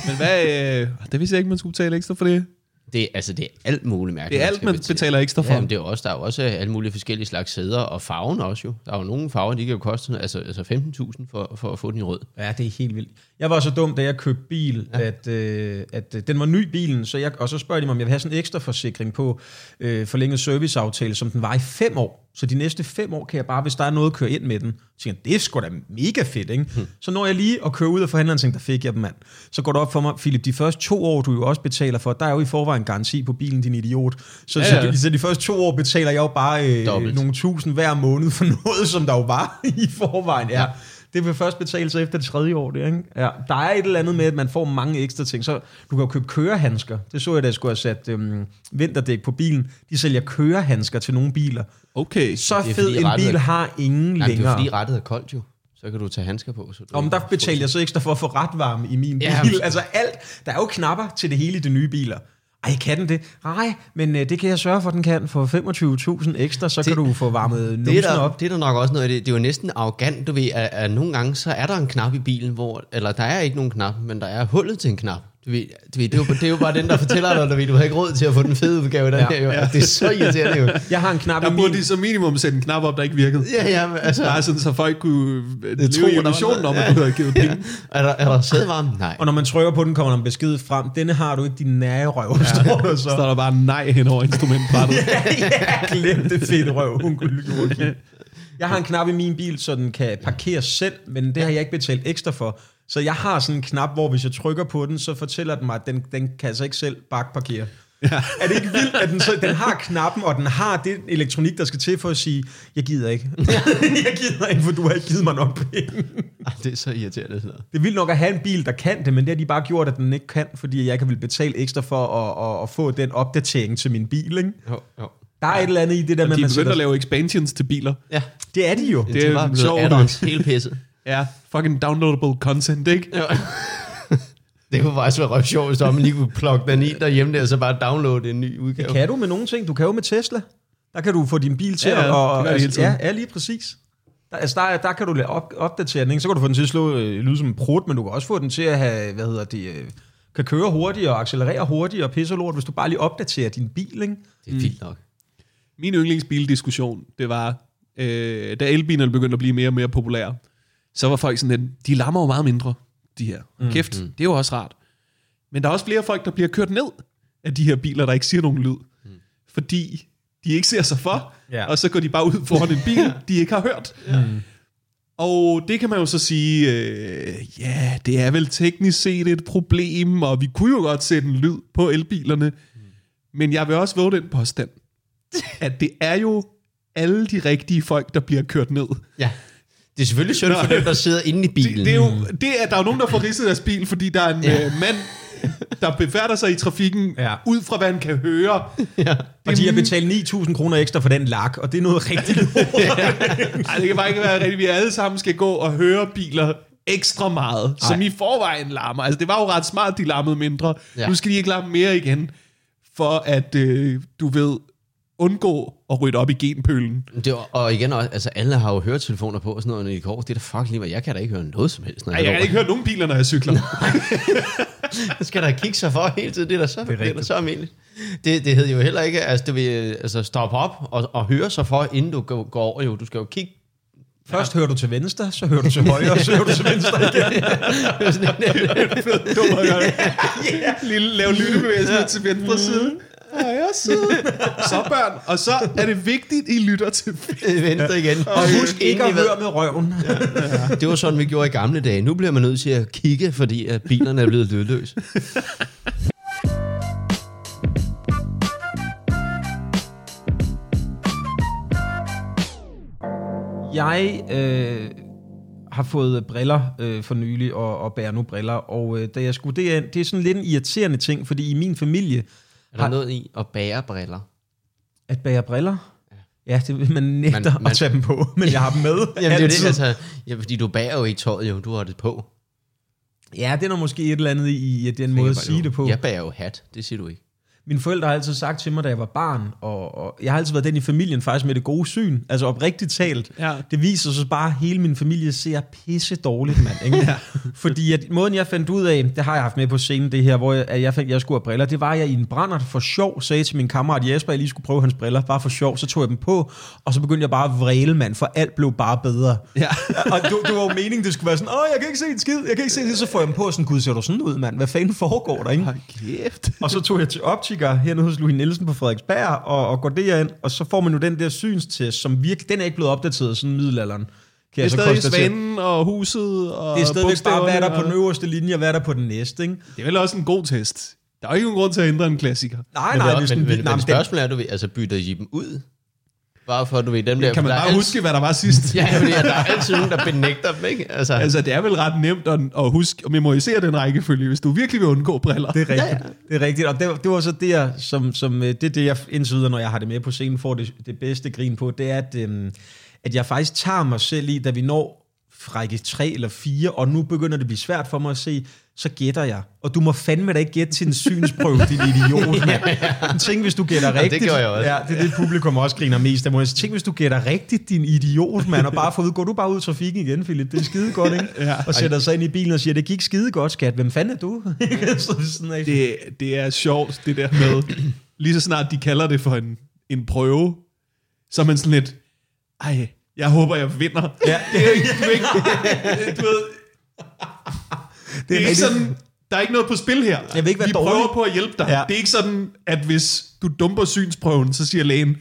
Men hvad... Øh, det vidste jeg ikke, man skulle betale ekstra for det. Det, altså, det er alt muligt mærkeligt. Det er alt, man betale. betaler ekstra for. Ja, men det er også, der er jo også alle mulige forskellige slags sæder, og farven også jo. Der er jo nogle farver, de kan jo koste altså, altså 15.000 for, for at få den i rød. Ja, det er helt vildt. Jeg var så dum, da jeg købte bil, ja. at, øh, at øh, den var ny bilen, så jeg, og så spørger de mig, om jeg vil have sådan en ekstra forsikring på øh, forlænget serviceaftale, som den var i fem år. Så de næste fem år kan jeg bare, hvis der er noget, køre ind med den. Så tænker jeg, det er sgu da mega fedt, ikke? Hmm. Så når jeg lige at køre ud af forhandleren, tænkte, der fik jeg dem, mand. Så går det op for mig, Philip, de første to år, du jo også betaler for, der er jo i forvejen garanti på bilen, din idiot. Så, Ja, ja, ja. ja. så, de, så de første to år betaler jeg jo bare øh, Dobbelt. nogle tusind hver måned for noget, som der jo var i forvejen. Ja. Det vil først betale sig efter det tredje år, det, ikke? Ja. Der er et eller andet med, at man får mange ekstra ting. Så du kan jo købe kørehandsker. Det så jeg, da jeg skulle have sat øhm, vinterdæk på bilen. De sælger kørehandsker til nogle biler. Okay. Så fed fordi en bil er- har ingen Jamen, det er længere. fordi rettet er koldt jo. Så kan du tage handsker på. Så du Om der betaler jeg så ekstra for at få retvarme i min bil. Ja, altså alt. Der er jo knapper til det hele i de nye biler. Ej, kan den det? Nej, men øh, det kan jeg sørge for, at den kan. For 25.000 ekstra, så Det- kan du få varmet numsen der, op. det er der nok også noget af det. Det er jo næsten arrogant, du ved, at, at nogle gange så er der en knap i bilen, hvor, eller der er ikke nogen knap, men der er hullet til en knap. Du ved, du ved, det, er jo, det er jo bare den, der fortæller dig, du ved, du har ikke råd til at få den fede udgave den Ja, her. Jo. ja. Det er så irriterende jo. Jeg har en knap i Der min... burde de som minimum sætte en knap op, der ikke virkede. Ja, ja, men altså, Bare sådan, så folk kunne øh, leve tro, i der var illusionen om, at du havde givet penge. er der, er der sædvarme? Nej. Og når man trykker på den, kommer der en besked frem. Denne har du ikke din nære røv, ja. står der Så står der bare nej hen over instrumentbrættet. ja, glem det fede røv, onkel Joachim. Jeg har en knap i min bil, så den kan parkere selv, men det har jeg ikke betalt ekstra for. Så jeg har sådan en knap, hvor hvis jeg trykker på den, så fortæller den mig, at den, den kan altså ikke selv bakparkere. Ja. Er det ikke vildt, at den, så, den har knappen, og den har det elektronik, der skal til for at sige, jeg gider ikke. jeg gider ikke, for du har ikke givet mig nok penge. Ej, det er så irriterende sådan noget. Det er vildt nok at have en bil, der kan det, men det har de bare gjort, at den ikke kan, fordi jeg kan vil betale ekstra for at, at, at få den opdatering til min bil. Ikke? Jo, jo. Der er et eller andet i det der Og med, de er at man begyndt sætter... at lave expansions til biler. Ja, Det er de jo. det, Det er er bare blevet add-ons, hele pisset. Ja, fucking downloadable content, ikke? Ja. det kunne faktisk være sjovt, hvis man lige kunne plukke den i derhjemme der, og så bare downloade en ny udgave. Det kan du med nogle ting. Du kan jo med Tesla. Der kan du få din bil til Ja, ja, at... Det gør de hele tiden. ja, ja, lige præcis. Der, altså der, der kan du lade op, opdatere den, ikke? Så kan du få den til at slå øh, lyde som en prut, men du kan også få den til at have, hvad hedder det, øh, kan køre hurtigere og accelerere hurtigere og pisse lort, hvis du bare lige opdaterer din bil, ikke? Det er vildt nok. Min yndlingsbildiskussion, det var, øh, da elbilerne begyndte at blive mere og mere populære, så var folk sådan lidt, de lammer jo meget mindre, de her. Mm, Kæft, mm. det er jo også rart. Men der er også flere folk, der bliver kørt ned af de her biler, der ikke siger nogen lyd. Mm. Fordi de ikke ser sig for, Ja. og så går de bare ud foran en bil, de ikke har hørt. Mm. Og det kan man jo så sige, øh, ja, det er vel teknisk set et problem, og vi kunne jo godt sætte en lyd på elbilerne. Mm. Men jeg vil også våge den påstand, at det er jo alle de rigtige folk, der bliver kørt ned. Ja. Det er selvfølgelig synd for dem, der sidder inde i bilen. Det, det er jo, det er, der er jo nogen, der får ridset deres bil, fordi der er en Ja. ja. øh, mand der befærder sig i trafikken, Ja. ud fra hvad han kan høre. Ja. Og de har betalt 9.000 kroner ekstra for den lak, og det er noget rigtig lort. Ej, det kan bare ikke være rigtigt. Vi alle sammen skal gå og høre biler ekstra meget, Ej. som i forvejen larmer. Altså, det var jo ret smart, de larmede mindre. Ja. Ja. Nu skal de ikke larme mere igen, for at, øh, du ved, undgå at rydde op i genpølen. Det var, og igen, også, altså alle har jo høretelefoner på og sådan noget, når de går. Det er da fuck lige, hvad jeg kan da ikke høre noget som helst. Når Ej, jeg kan ikke høre nogen biler, når jeg cykler. Det skal der kigge sig for hele tiden. Det er da så, det er det er så almindeligt. Det, det hedder jo heller ikke, altså, det vil, altså stoppe op og, og høre sig for, inden du går, går over. Jo, du skal jo kigge. Først hører du til venstre, så hører du til højre, og så hører du til venstre igen. Dum at gøre det. Lille, lave lyttebevægelse ja. til venstre side. Højre side. Så børn. Og så er det vigtigt, I lytter til Venstre igen. Og husk ikke at høre med røven. Det var sådan, vi gjorde i gamle dage. Nu bliver man nødt til at kigge, fordi at bilerne er blevet lydløse. Jeg øh, har fået briller øh, for nylig, og, og bærer nu briller, og øh, da jeg skulle det, er, det er sådan lidt en irriterende ting, fordi i min familie, Er der noget i at bære briller? at bære briller, ja, det, man nægter man, Man- at tage dem på, men jeg har dem med Jamen, det er det, altså, ja, fordi du bærer jo ikke tøjet, jo. Du har det på. Ja, det er der måske et eller andet i, i den måde at sige det på. Jeg bærer jo hat, det siger du ikke. Mine forældre har altid sagt til mig, da jeg var barn, og, og jeg har altid været den i familien faktisk med det gode syn, altså oprigtigt talt. Ja. Det viser sig bare, at hele min familie ser pisse dårligt, mand. Ikke? ja. Fordi at måden, jeg fandt ud af, det har jeg haft med på scenen, det her, hvor jeg, at jeg, fandt, jeg skulle have briller, det var, at jeg i en brændert for sjov sagde til min kammerat Jesper, at jeg lige skulle prøve hans briller, bare for sjov, så tog jeg dem på, og så begyndte jeg bare at vræle, mand, for alt blev bare bedre. Ja. og det, det var jo meningen, det skulle være sådan, åh, jeg kan ikke se en skid, jeg kan ikke se det, så får jeg dem på, og sådan, gud, ser du sådan ud, mand, hvad fanden foregår der, ikke? Hold kæft. Og så tog jeg til optiker hernede hos Louis Nielsen på Frederiksberg, og, og går derind, og så får man jo den der synstest, som virkelig, den er ikke blevet opdateret siden middelalderen. Kan Det er jeg så stadig. Svanen og huset og Det er stadigvæk bare, hvad er der på den øverste linje, og hvad er der på den næste, ikke? Det er vel også en god test. Der er jo ikke nogen grund til at ændre en klassiker. Nej, Men, nej, det, men, den, men, nej, men men spørgsmålet er, du ved, altså bytter I dem ud? Bare for, du ved, dem der... Kan man der er bare altid- huske, hvad der var sidst? Ja, fordi der er altid nogen, der benægter dem, ikke? Altså, Altså, det er vel ret nemt at, at huske at memorisere den rækkefølge, hvis du virkelig vil undgå briller. det er rigtigt. Ja, ja. Det er rigtigt, og det, det var så der, som, som, øh, det det, jeg indtil videre, når jeg har det med på scenen, får det, det bedste grin på, det er, at, øhm, at jeg faktisk tager mig selv i, da vi når række 3 eller 4, og nu begynder det at blive svært for mig at se, så gætter jeg. Og du må fandme da ikke gætte til en synsprøve, din idiot, mand. Tænk, hvis du gætter det rigtigt. gjorde jeg også. Ja, det er det, publikum også griner mest af. mig. Tænk, hvis du gætter rigtigt, din idiot, mand, og bare får ud, går du bare ud i trafikken igen, Philip. Det er skide godt, ikke? Ja. Og sætter sig ind i bilen og siger, det gik skide godt, skat. Hvem fanden er du? så det sådan, af. Det, det er sjovt, det der med, lige så snart de kalder det for en, en prøve, så er man sådan lidt, ej, jeg håber, jeg vinder. Ja. Det er ikke, du, er ikke, du ved, det er ikke sådan, der er ikke noget på spil her. Jeg vil ikke være Vi dårlig. prøver på at hjælpe dig. Ja. Det er ikke sådan, at hvis du dumper synsprøven, så siger lægen,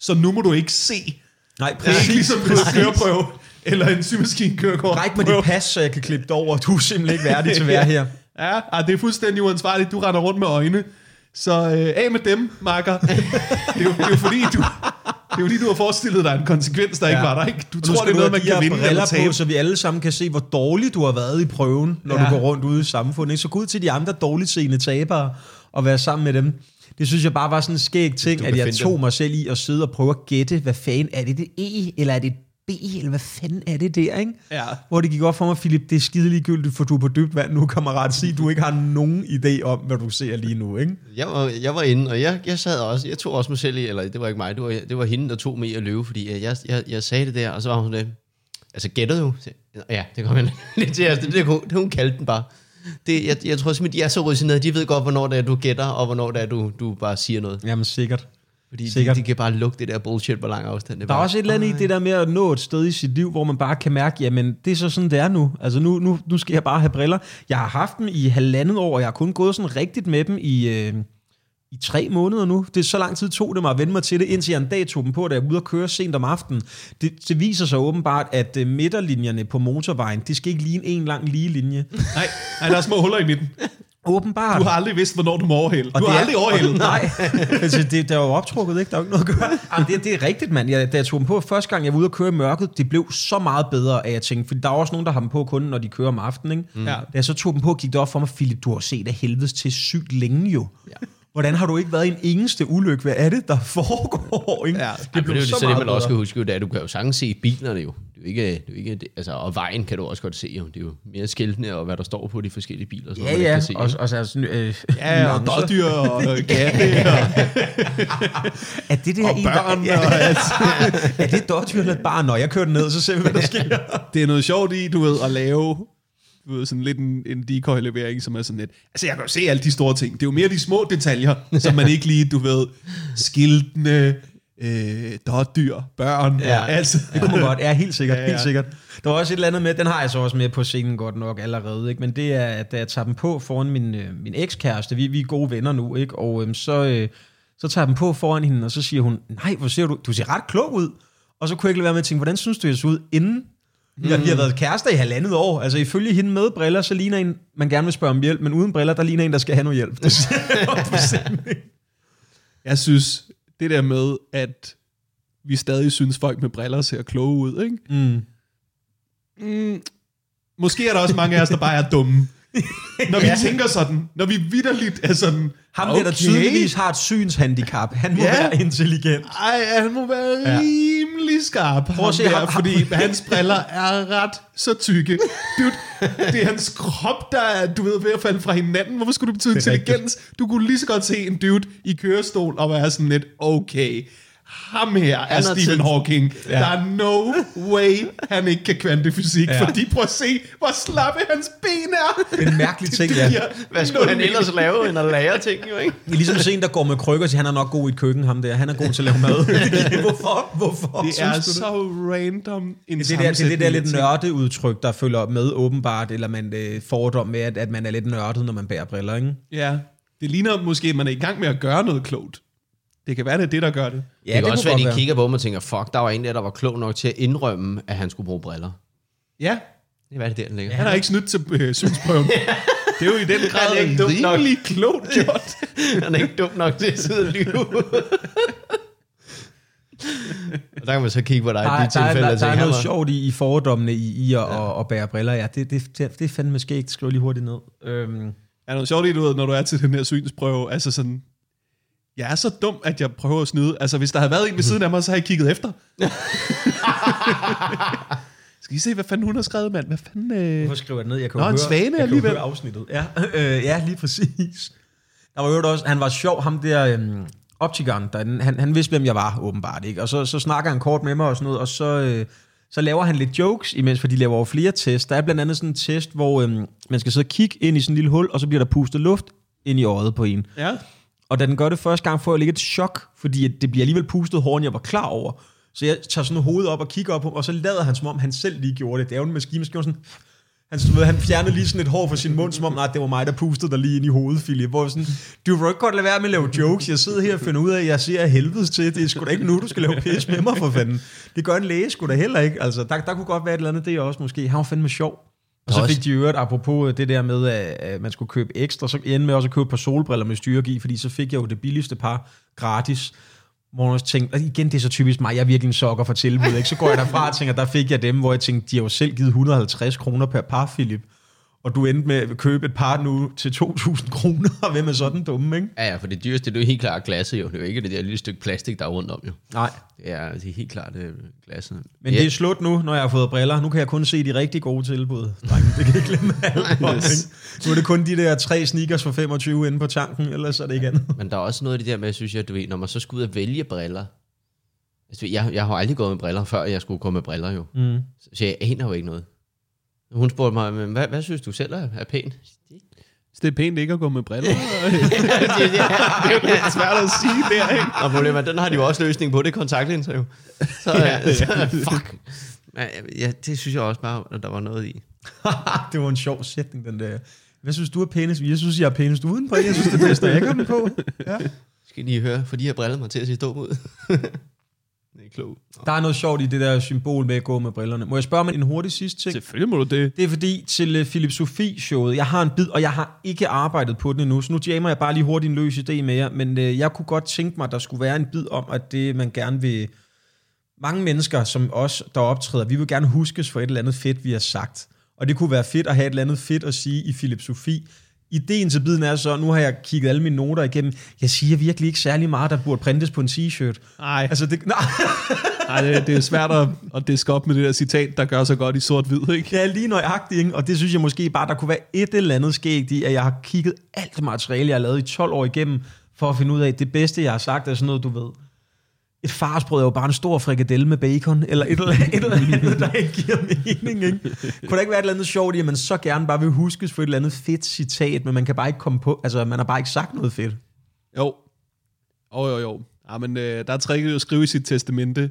så nu må du ikke se. Nej, Det er ikke præcis. ligesom på en køreprøve, eller en symaskine kørekort. Ræk mig dit pas, så jeg kan klippe det over. Du er simpelthen ikke værdig til at være her. Ja, ah, det er fuldstændig uansvarligt. Du render rundt med øjne. Så øh, af med dem, makker. det, er jo, det er jo fordi, du, er jo fordi, du har forestillet dig en konsekvens, der ja. ikke var der. Ikke? Du Og tror, det er noget, man kan vinde eller tabe. på, så vi alle sammen kan se, hvor dårlig du har været i prøven, når Ja. du går rundt ude i samfundet. Ikke? Så gå ud til de andre dårligt seende tabere og være sammen med dem. Det synes jeg bare var sådan en skæg ting, at jeg tog mig selv i at sidde og prøve at gætte, hvad fanden er det, det E, eller er det B, eller hvad fanden er det der, ikke? Ja. Hvor det gik op for mig, Philip, det er skide ligegyldigt, for du er på dybt vand nu, kammerat. Sig, du ikke har nogen idé om, hvad du ser lige nu, ikke? Jeg var, jeg var inde, og jeg, jeg sad også, jeg tog også mig selv i, eller det var ikke mig, det var, det var hende, der tog mig i at løbe, fordi øh, jeg, jeg, jeg sagde det der, og så var hun sådan, altså gættede jo, Så- ja, det kom jeg lidt til, altså, det, det, hun, hun kaldte den bare. Det, jeg, jeg tror simpelthen, de er så rutinerede, de ved godt, hvornår det er, du gætter, og hvornår det er, du, du bare siger noget. Jamen sikkert. Fordi de, Sikkert. de, kan bare lukke det der bullshit på lang afstand. Det Der er bare, også et eller andet i det der med at nå et sted i sit liv, hvor man bare kan mærke, jamen det er så sådan, det er nu. Altså nu, nu, nu skal jeg bare have briller. Jeg har haft dem i halvandet år, og jeg har kun gået sådan rigtigt med dem i, øh, i tre måneder nu. Det er så lang tid tog det mig at vende mig til det, indtil jeg en dag tog dem på, da jeg var ude at køre sent om aftenen. Det, det viser sig åbenbart, at øh, midterlinjerne på motorvejen, det skal ikke ligne en lang lige linje. Nej, nej, der er små huller i midten. Åbenbart. Du har aldrig vidst, hvornår du må overhælde. Og Du har er- aldrig overhældet. Nej, altså, det, det er jo optrukket, ikke? Der er jo ikke noget at gøre. Jamen, det, det er rigtigt, mand. Jeg, da jeg tog dem på første gang, jeg var ude at køre i mørket, det blev så meget bedre, at jeg tænkte, for der er også nogen, der har dem på kun, når de kører om aftenen, ikke? Ja. Da jeg så tog dem på, gik det op for mig, Philip, du har set af helvedes til sygt længe jo. Ja. Hvordan har du ikke været i en eneste ulykke? Hvad er det, der foregår? Ikke? Ja. Det blev det, er jo så det, man også skal huske, jo, det er, at du kan jo sagtens se bilerne jo. Det er jo ikke, det er jo ikke det, altså, og vejen kan du også godt se jo. Det er jo mere skiltene og hvad der står på de forskellige biler. Sådan, Ja, noget, ja, kan se, og, og så sådan, øh, Ja, og nuancer. dårdyr og katte og, Er det der og en, børn. Der, Og, er det et dårdyr eller et barn? Når jeg kører ned, så ser vi, hvad der sker. det er noget sjovt i, du ved, at lave du ved, sådan lidt en, en decoy-levering, som er sådan lidt... Altså, jeg kan jo se alle de store ting. Det er jo mere de små detaljer, som man ikke lige, du ved, skiltene, øh, dårdyr, børn, ja. Altså. Det kunne man godt, ja, helt sikkert, ja. ja. helt sikkert. Der var også et eller andet med, den har jeg så også med på scenen godt nok allerede, ikke? men det er, at da jeg tager dem på foran min, øh, min ekskæreste, vi, vi er gode venner nu, ikke? og øhm, så, øh, så tager jeg dem på foran hende, og så siger hun, nej, hvor ser du, du ser ret klog ud. Og så kunne jeg ikke lade være med at tænke, hvordan synes du, jeg så ud inden? Vi har, vi har været kærester i halvandet år. Altså ifølge hende med briller, så ligner en, man gerne vil spørge om hjælp, men uden briller, der ligner en, der skal have noget hjælp. Det jeg synes, det der med, at vi stadig synes, folk med briller ser kloge ud, ikke? Mm. Mm, måske er der også mange af os, der bare er dumme. Når vi Ja. tænker sådan, når vi vidderligt er sådan, Ham okay. der, der tydeligvis har et synshandicap, han må Ja. være intelligent. Ej, han må være Ja. Rimelig skarp. Prøv at se ham der, fordi hans briller er ret så tykke. Dude, det er hans krop, der er, du ved, ved at falde fra hinanden. Hvorfor skulle du betyde intelligens? Du kunne lige så godt se en dude i kørestol og være sådan lidt, okay, ham her er Stephen. Hawking. Ja. Der er no way, han ikke kan kvantefysik, ja. Fordi prøv at se, hvor slappe hans ben er. Det er en mærkelig ting, Det ja. Hvad skulle han ellers lave, end at lære ting, jo ikke? Det er ligesom sådan en, der går med krykker og siger, han er nok god i et køkken, ham der. Han er god til at lave mad. Hvorfor? Hvorfor? Det er synes du så random en det, det, der, det er det der lidt nørdeudtryk, der følger med åbenbart, eller man øh, fordom med, at, at man er lidt nørdet, når man bærer briller, ikke? Ja, det ligner måske, at man er i gang med at gøre noget klogt. Det kan være, det er det, der gør det. Ja, det kan også være, at de kigger på mig og tænker, fuck, der var en der, der var klog nok til at indrømme, at han skulle bruge briller. Ja, Det er hvad det der, den ligger. han har ikke snydt til øh, synsprøven. det er jo i den grad Han er nok. rimelig klogt gjort. Han er ikke dum nok til at sidde og lyve. og der kan man så kigge på dig i Der, de der, der, tilfælde, der, og der er noget var- sjovt i, i fordommene i, i at, ja. at, bære briller. Ja, det, det, det, det er fandme skægt. Skriv lige hurtigt ned. Øhm, Er noget sjovt i, du ved, når du er til den her synsprøve, altså sådan, jeg er så dum, at jeg prøver at snyde. Altså, hvis der havde været en ved siden af mig, så havde jeg kigget efter. Skal I se, hvad fanden hun har skrevet, mand? Hvad fanden... Øh... Hvorfor skriver jeg det ned? Jeg kan Nå, jo en høre, svane jeg kan høre afsnittet. Ja, øh, ja, lige præcis. Der var jo også, han var sjov, ham der øhm, optikeren, der, han, han vidste, hvem jeg var, åbenbart. Ikke? Og så, så snakker han kort med mig og sådan noget, og så, øh, så laver han lidt jokes imens, for de laver jo flere tests. Der er blandt andet sådan en test, hvor øhm, man skal sidde og kigge ind i sådan en lille hul, og så bliver der pustet luft ind i øjet på en. Ja. Og da den gør det første gang, får jeg lidt et chok, fordi at det bliver alligevel pustet hårdere, end jeg var klar over. Så jeg tager sådan hovedet op og kigger op på ham, og så lader han, som om han selv lige gjorde det. Det er jo en maskine, man sådan... Han, du ved, han fjernede lige sådan et hår fra sin mund, som om, nej, det var mig, der pustede dig lige ind i hovedet, Philip. Hvor sådan, du vil ikke godt lade være med at lave jokes. Jeg sidder her og finder ud af, at jeg ser helvedes til. Det er sgu da ikke nu, du skal lave pis med mig, for fanden. Det gør en læge sgu da heller ikke. Altså, der, der kunne godt være et eller andet, det er også måske. Han var fandme sjov. Og så fik de i øvrigt, apropos det der med, at man skulle købe ekstra, så endte med også at købe et par solbriller med styrke i, fordi så fik jeg jo det billigste par gratis. Hvor jeg også tænkte, og igen, det er så typisk mig, jeg er virkelig en sokker for tilbud, ikke? Så går jeg derfra og tænker, der fik jeg dem, hvor jeg tænkte, de har jo selv givet 150 kroner per par, Philip. Og du endte med at købe et par nu til 2.000 kroner, og hvem er sådan dumme, ikke? Ja, ja, for det dyreste, det er jo helt klart glasset jo. Det er jo ikke det der lille stykke plastik, der er rundt om jo. Nej. Det er, det er helt klart det er glasset. Men ja. det er slut nu, når jeg har fået briller. Nu kan jeg kun se de rigtig gode tilbud. Drenge, det kan jeg ikke glemme alt Yes. Nu er det kun de der tre sneakers for 25 inde på tanken, ellers er det ikke andet. Men der er også noget af det der med, synes jeg, du ved, når man så skal ud og vælge briller. Altså, jeg, jeg har aldrig gået med briller, før jeg skulle gå med briller jo. Mm. Så jeg aner jo ikke noget. Hun spurgte mig, men hvad, hvad synes du selv er, er pænt? Så det er pænt ikke at gå med briller. det er jo lidt svært at sige der, ikke? Og problemet er, den har de jo også løsning på, det er kontaktlinser jo. Så, ja, så fuck. Men, Ja, det synes jeg også bare, at der var noget i. det var en sjov sætning, den der. Hvad synes du er pænest? Jeg synes, jeg er pænest udenpå. Jeg synes, det er bedst, når jeg har den på. Ja. Skal I lige høre, for de har brillet mig til at se dum ud. Klogt. Der er noget sjovt i det der symbol med at gå med brillerne. Må jeg spørge om en hurtig sidste ting? Selvfølgelig må du det. Det er fordi til uh, Philip Sofie-showet, jeg har en bid, og jeg har ikke arbejdet på den endnu, så nu jammer jeg bare lige hurtigt en løs idé med jer, men uh, jeg kunne godt tænke mig, at der skulle være en bid om, at det man gerne vil... Mange mennesker, som os, der optræder, vi vil gerne huskes for et eller andet fedt, vi har sagt. Og det kunne være fedt at have et eller andet fedt at sige i Philip Sofie. Ideen til biden er så, nu har jeg kigget alle mine noter igennem, jeg siger virkelig ikke særlig meget, der burde printes på en t-shirt. Nej, Altså, det, nej, nej det, det er svært at, at diske op med det der citat, der gør så godt i sort-hvid, ikke? Det er lige nøjagtigt, ikke? og det synes jeg måske bare, der kunne være et eller andet skægt i, at jeg har kigget alt materiale, jeg har lavet i 12 år igennem, for at finde ud af, at det bedste, jeg har sagt, er sådan noget, du ved. Et farsbrød er jo bare en stor frikadelle med bacon, eller et eller andet, et eller andet der ikke giver mening. Ikke? Kunne der ikke være et eller andet sjovt i, at man så gerne bare vil huskes for et eller andet fedt citat, men man kan bare ikke komme på, altså man har bare ikke sagt noget fedt. Jo. Jo, jo, jo. Ja, men øh, der er tricket at skrive i sit testamente.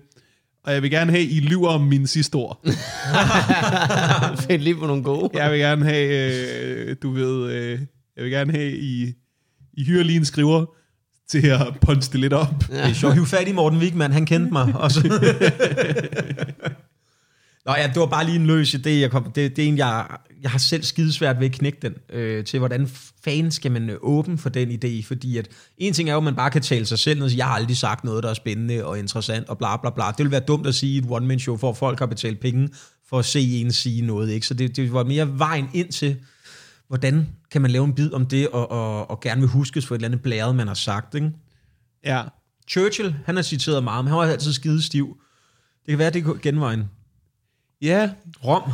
Og jeg vil gerne have, I lyver om mine sidste ord. Find lige på nogle gode. Jeg vil gerne have, øh, du ved, øh, jeg vil gerne have, I, I hyrer lige en skriver til at punche det lidt op. Ja. Det er sjovt. Hiv fat i Morten Wigman, han kendte mig. Og så... Nå ja, det var bare lige en løs idé. Jeg kom, det, det er en, jeg, jeg har selv skidesvært ved at knække den, øh, til hvordan fanden skal man øh, åbne for den idé, fordi at en ting er jo, at man bare kan tale sig selv ned, og sige, jeg har aldrig sagt noget, der er spændende og interessant, og bla bla bla. Det ville være dumt at sige i et one-man-show, for folk har betalt penge for at se en sige noget, ikke? Så det, det var mere vejen ind til, hvordan kan man lave en bid om det, og, og, og gerne vil huskes for et eller andet blæret, man har sagt, ikke? Ja. Churchill, han har citeret meget, men han var altid skide stiv. Det kan være, det er genvejen. Ja, Rom.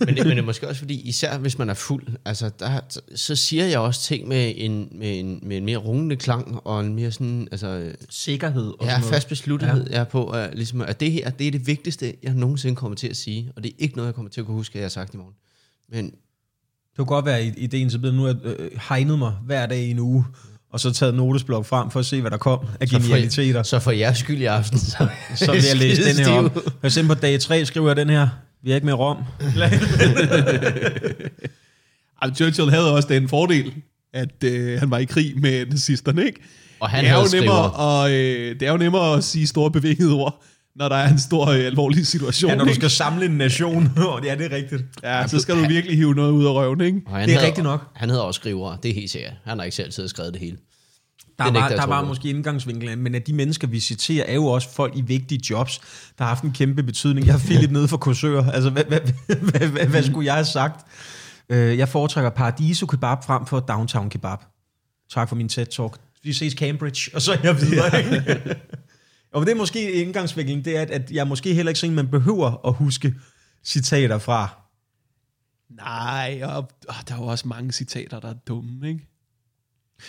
men, det, men det er måske også fordi, især hvis man er fuld, altså der, så siger jeg også ting med en, med en, med en mere rungende klang, og en mere sådan, altså, Sikkerhed og ja, sådan noget. fast besluttethed ja. er på, at, ligesom, at det her, det er det vigtigste, jeg nogensinde kommer til at sige, og det er ikke noget, jeg kommer til at kunne huske, at jeg har sagt i morgen. Men Det kunne godt være i- ideen, så nu har jeg øh, hegnet mig hver dag i en uge, og så taget notesblok frem for at se, hvad der kom af så genialiteter. for, så for jeres skyld i aften, så, Så vil jeg læse den her skidestiv. For eksempel på dag 3 skriver jeg den her. Vi er ikke med Rom. altså, Churchill havde også den fordel, at øh, han var i krig med nazisterne, ikke? Og han det, er jo nemmere, og, øh, det er jo nemmere at sige store bevægede ord, når der er en stor øh, alvorlig situation. Ja, når du ikke? skal samle en nation. Og ja, det er rigtigt. ja, så skal du virkelig hive noget ud af røven, ikke? Og Det er havde- rigtigt nok. Han havde også skrivere, det er helt sikkert. Han har ikke selv siddet og skrevet det hele. Der var, der var måske indgangsvinklen, men at de mennesker, vi citerer, er jo også folk i vigtige jobs, der har haft en kæmpe betydning. Jeg har Philip nede for kursør. Altså, hvad, hvad, hvad, hvad, hvad skulle jeg have sagt? Øh, Jeg foretrækker Paradiso Kebab frem for Downtown Kebab. Tak for min TED-talk. Vi ses Cambridge, og så er jeg videre. og det er måske indgangsvinklen, det er, at- jeg måske heller ikke sådan, man behøver at huske citater fra. Nej, og, og der er jo også mange citater, der er dumme, ikke?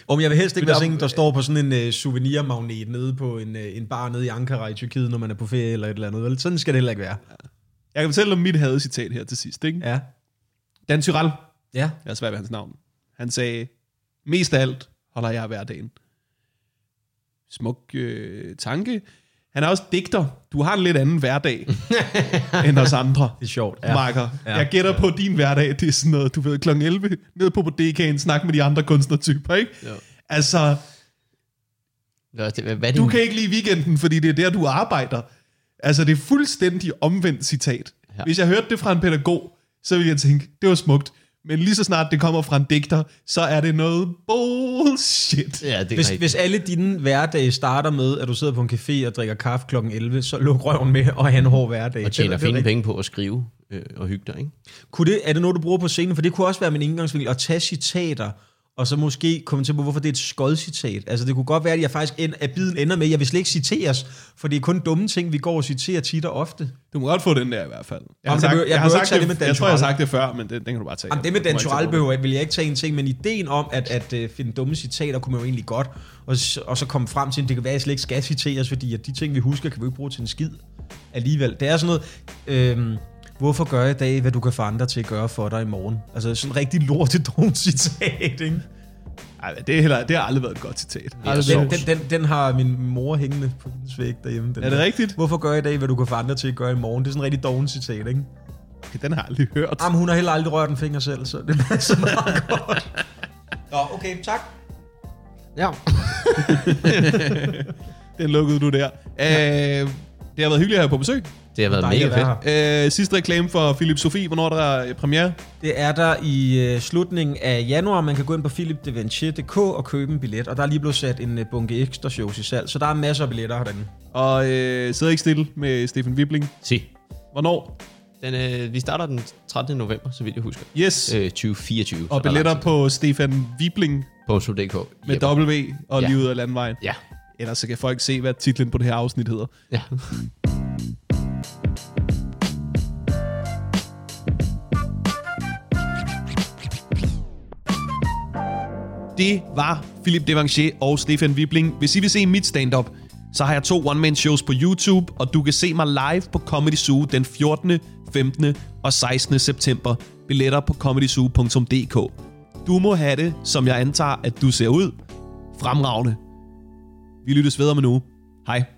Om jeg vil helst ikke være der- sådan der står på sådan en uh, souvenirmagnet nede på en, uh, en bar nede i Ankara i Tyrkiet, når man er på ferie eller et eller andet. Vel? Sådan skal det heller ikke være. Jeg kan fortælle om mit hadecitat her til sidst, ikke? Ja. Dan Tyrell, Ja. jeg er svært ved hans navn. Han sagde, mest af alt holder jeg hverdagen. Smuk øh, tanke. Han er også digter. Du har en lidt anden hverdag end os andre. Det er sjovt. Ja. Marker. Ja. Ja. Jeg gætter på, at din hverdag, det er sådan noget, du ved, kl. 11, ned på bodegaen, snak med de andre kunstnertyper, ikke? Jo. Altså, Hvad, du kan ikke lide weekenden, fordi det er der, du arbejder. Altså, det er fuldstændig omvendt citat. Ja. Ja. Hvis jeg hørte det fra en pædagog, så ville jeg tænke, det var smukt. Men lige så snart det kommer fra en digter, så er det noget bullshit. Ja, det er Hvis, rigtigt. hvis alle dine hverdage starter med, at du sidder på en café og drikker kaffe kl. 11, så luk røven med og have en hård hverdag. Og tjener er- er fine penge på at skrive øh, og hygge dig, ikke? Kunne det, er det noget, du bruger på scenen? For det kunne også være min indgangsvinkel at tage citater, og så måske kommentere på, hvorfor det er et skodcitat. Altså det kunne godt være, at jeg faktisk end, at biden ender med, at jeg vil slet ikke citeres, for det er kun dumme ting, vi går og citerer tit og ofte. Du må godt få den der i hvert fald. Jeg Jamen, har det sagt, jeg jeg har sagt det, det med Dan jeg tror, jeg har sagt det før, men den, den kan du bare tage. Jamen, det med Dan tage behøver jeg, vil jeg ikke tage en ting, men ideen om at, at uh, finde dumme citater, kunne man jo egentlig godt, og, og så komme frem til, at det kan være, at jeg slet ikke skal citeres, fordi at de ting, vi husker, kan vi ikke bruge til en skid alligevel. Det er sådan noget, øhm, hvorfor gør jeg i dag, hvad du kan få andre til at gøre for dig i morgen? Altså sådan en rigtig lortet citat, ikke? Ej, det, er heller, det har aldrig været et godt citat. Ja, Den, den, den, den har min mor hængende på hendes væg derhjemme. Den Er det der. rigtigt? Hvorfor gør jeg i dag, hvad du kan få andre til at gøre i morgen? Det er sådan en rigtig doven citat, ikke? Okay, den har jeg aldrig hørt. Jamen, hun har heller aldrig rørt en finger selv, så det passer meget godt. Nå, okay, tak. Ja. Den lukkede du der. Ja. Øh, det har været hyggeligt at have på besøg. Det har været Dejligt mega fedt. her. Øh, sidste reklame for Philip Sofie. Hvornår er der øh, premiere? Det er der i øh, slutningen af januar. Man kan gå ind på philipdevanchier.dk og købe en billet. Og der er lige blevet sat en øh, bunke ekstra shows i salg. Så der er masser af billetter herinde. Og øh, sidder ikke stille med Stefan Wibling. Se. Hvornår? Den, øh, vi starter den 13. november, så vidt jeg husker. Yes. Øh, Øh, 2024. og billetter på Stefan Wibling på .dk. med. W og Ja. lige ud af landvejen. Ja. Ellers så kan folk se, hvad titlen på det her afsnit hedder. ja. Det var Philip Devanchier og Stefan Wibling. Hvis I vil se mit stand-up, så har jeg to one-man-shows på YouTube, og du kan se mig live på Comedy Zoo den 14., 15. og 16. september. Billetter på comedyzoo.dk. Du må have det, som jeg antager, at du ser ud. Fremragende. Vi lyttes videre med nu. Hej.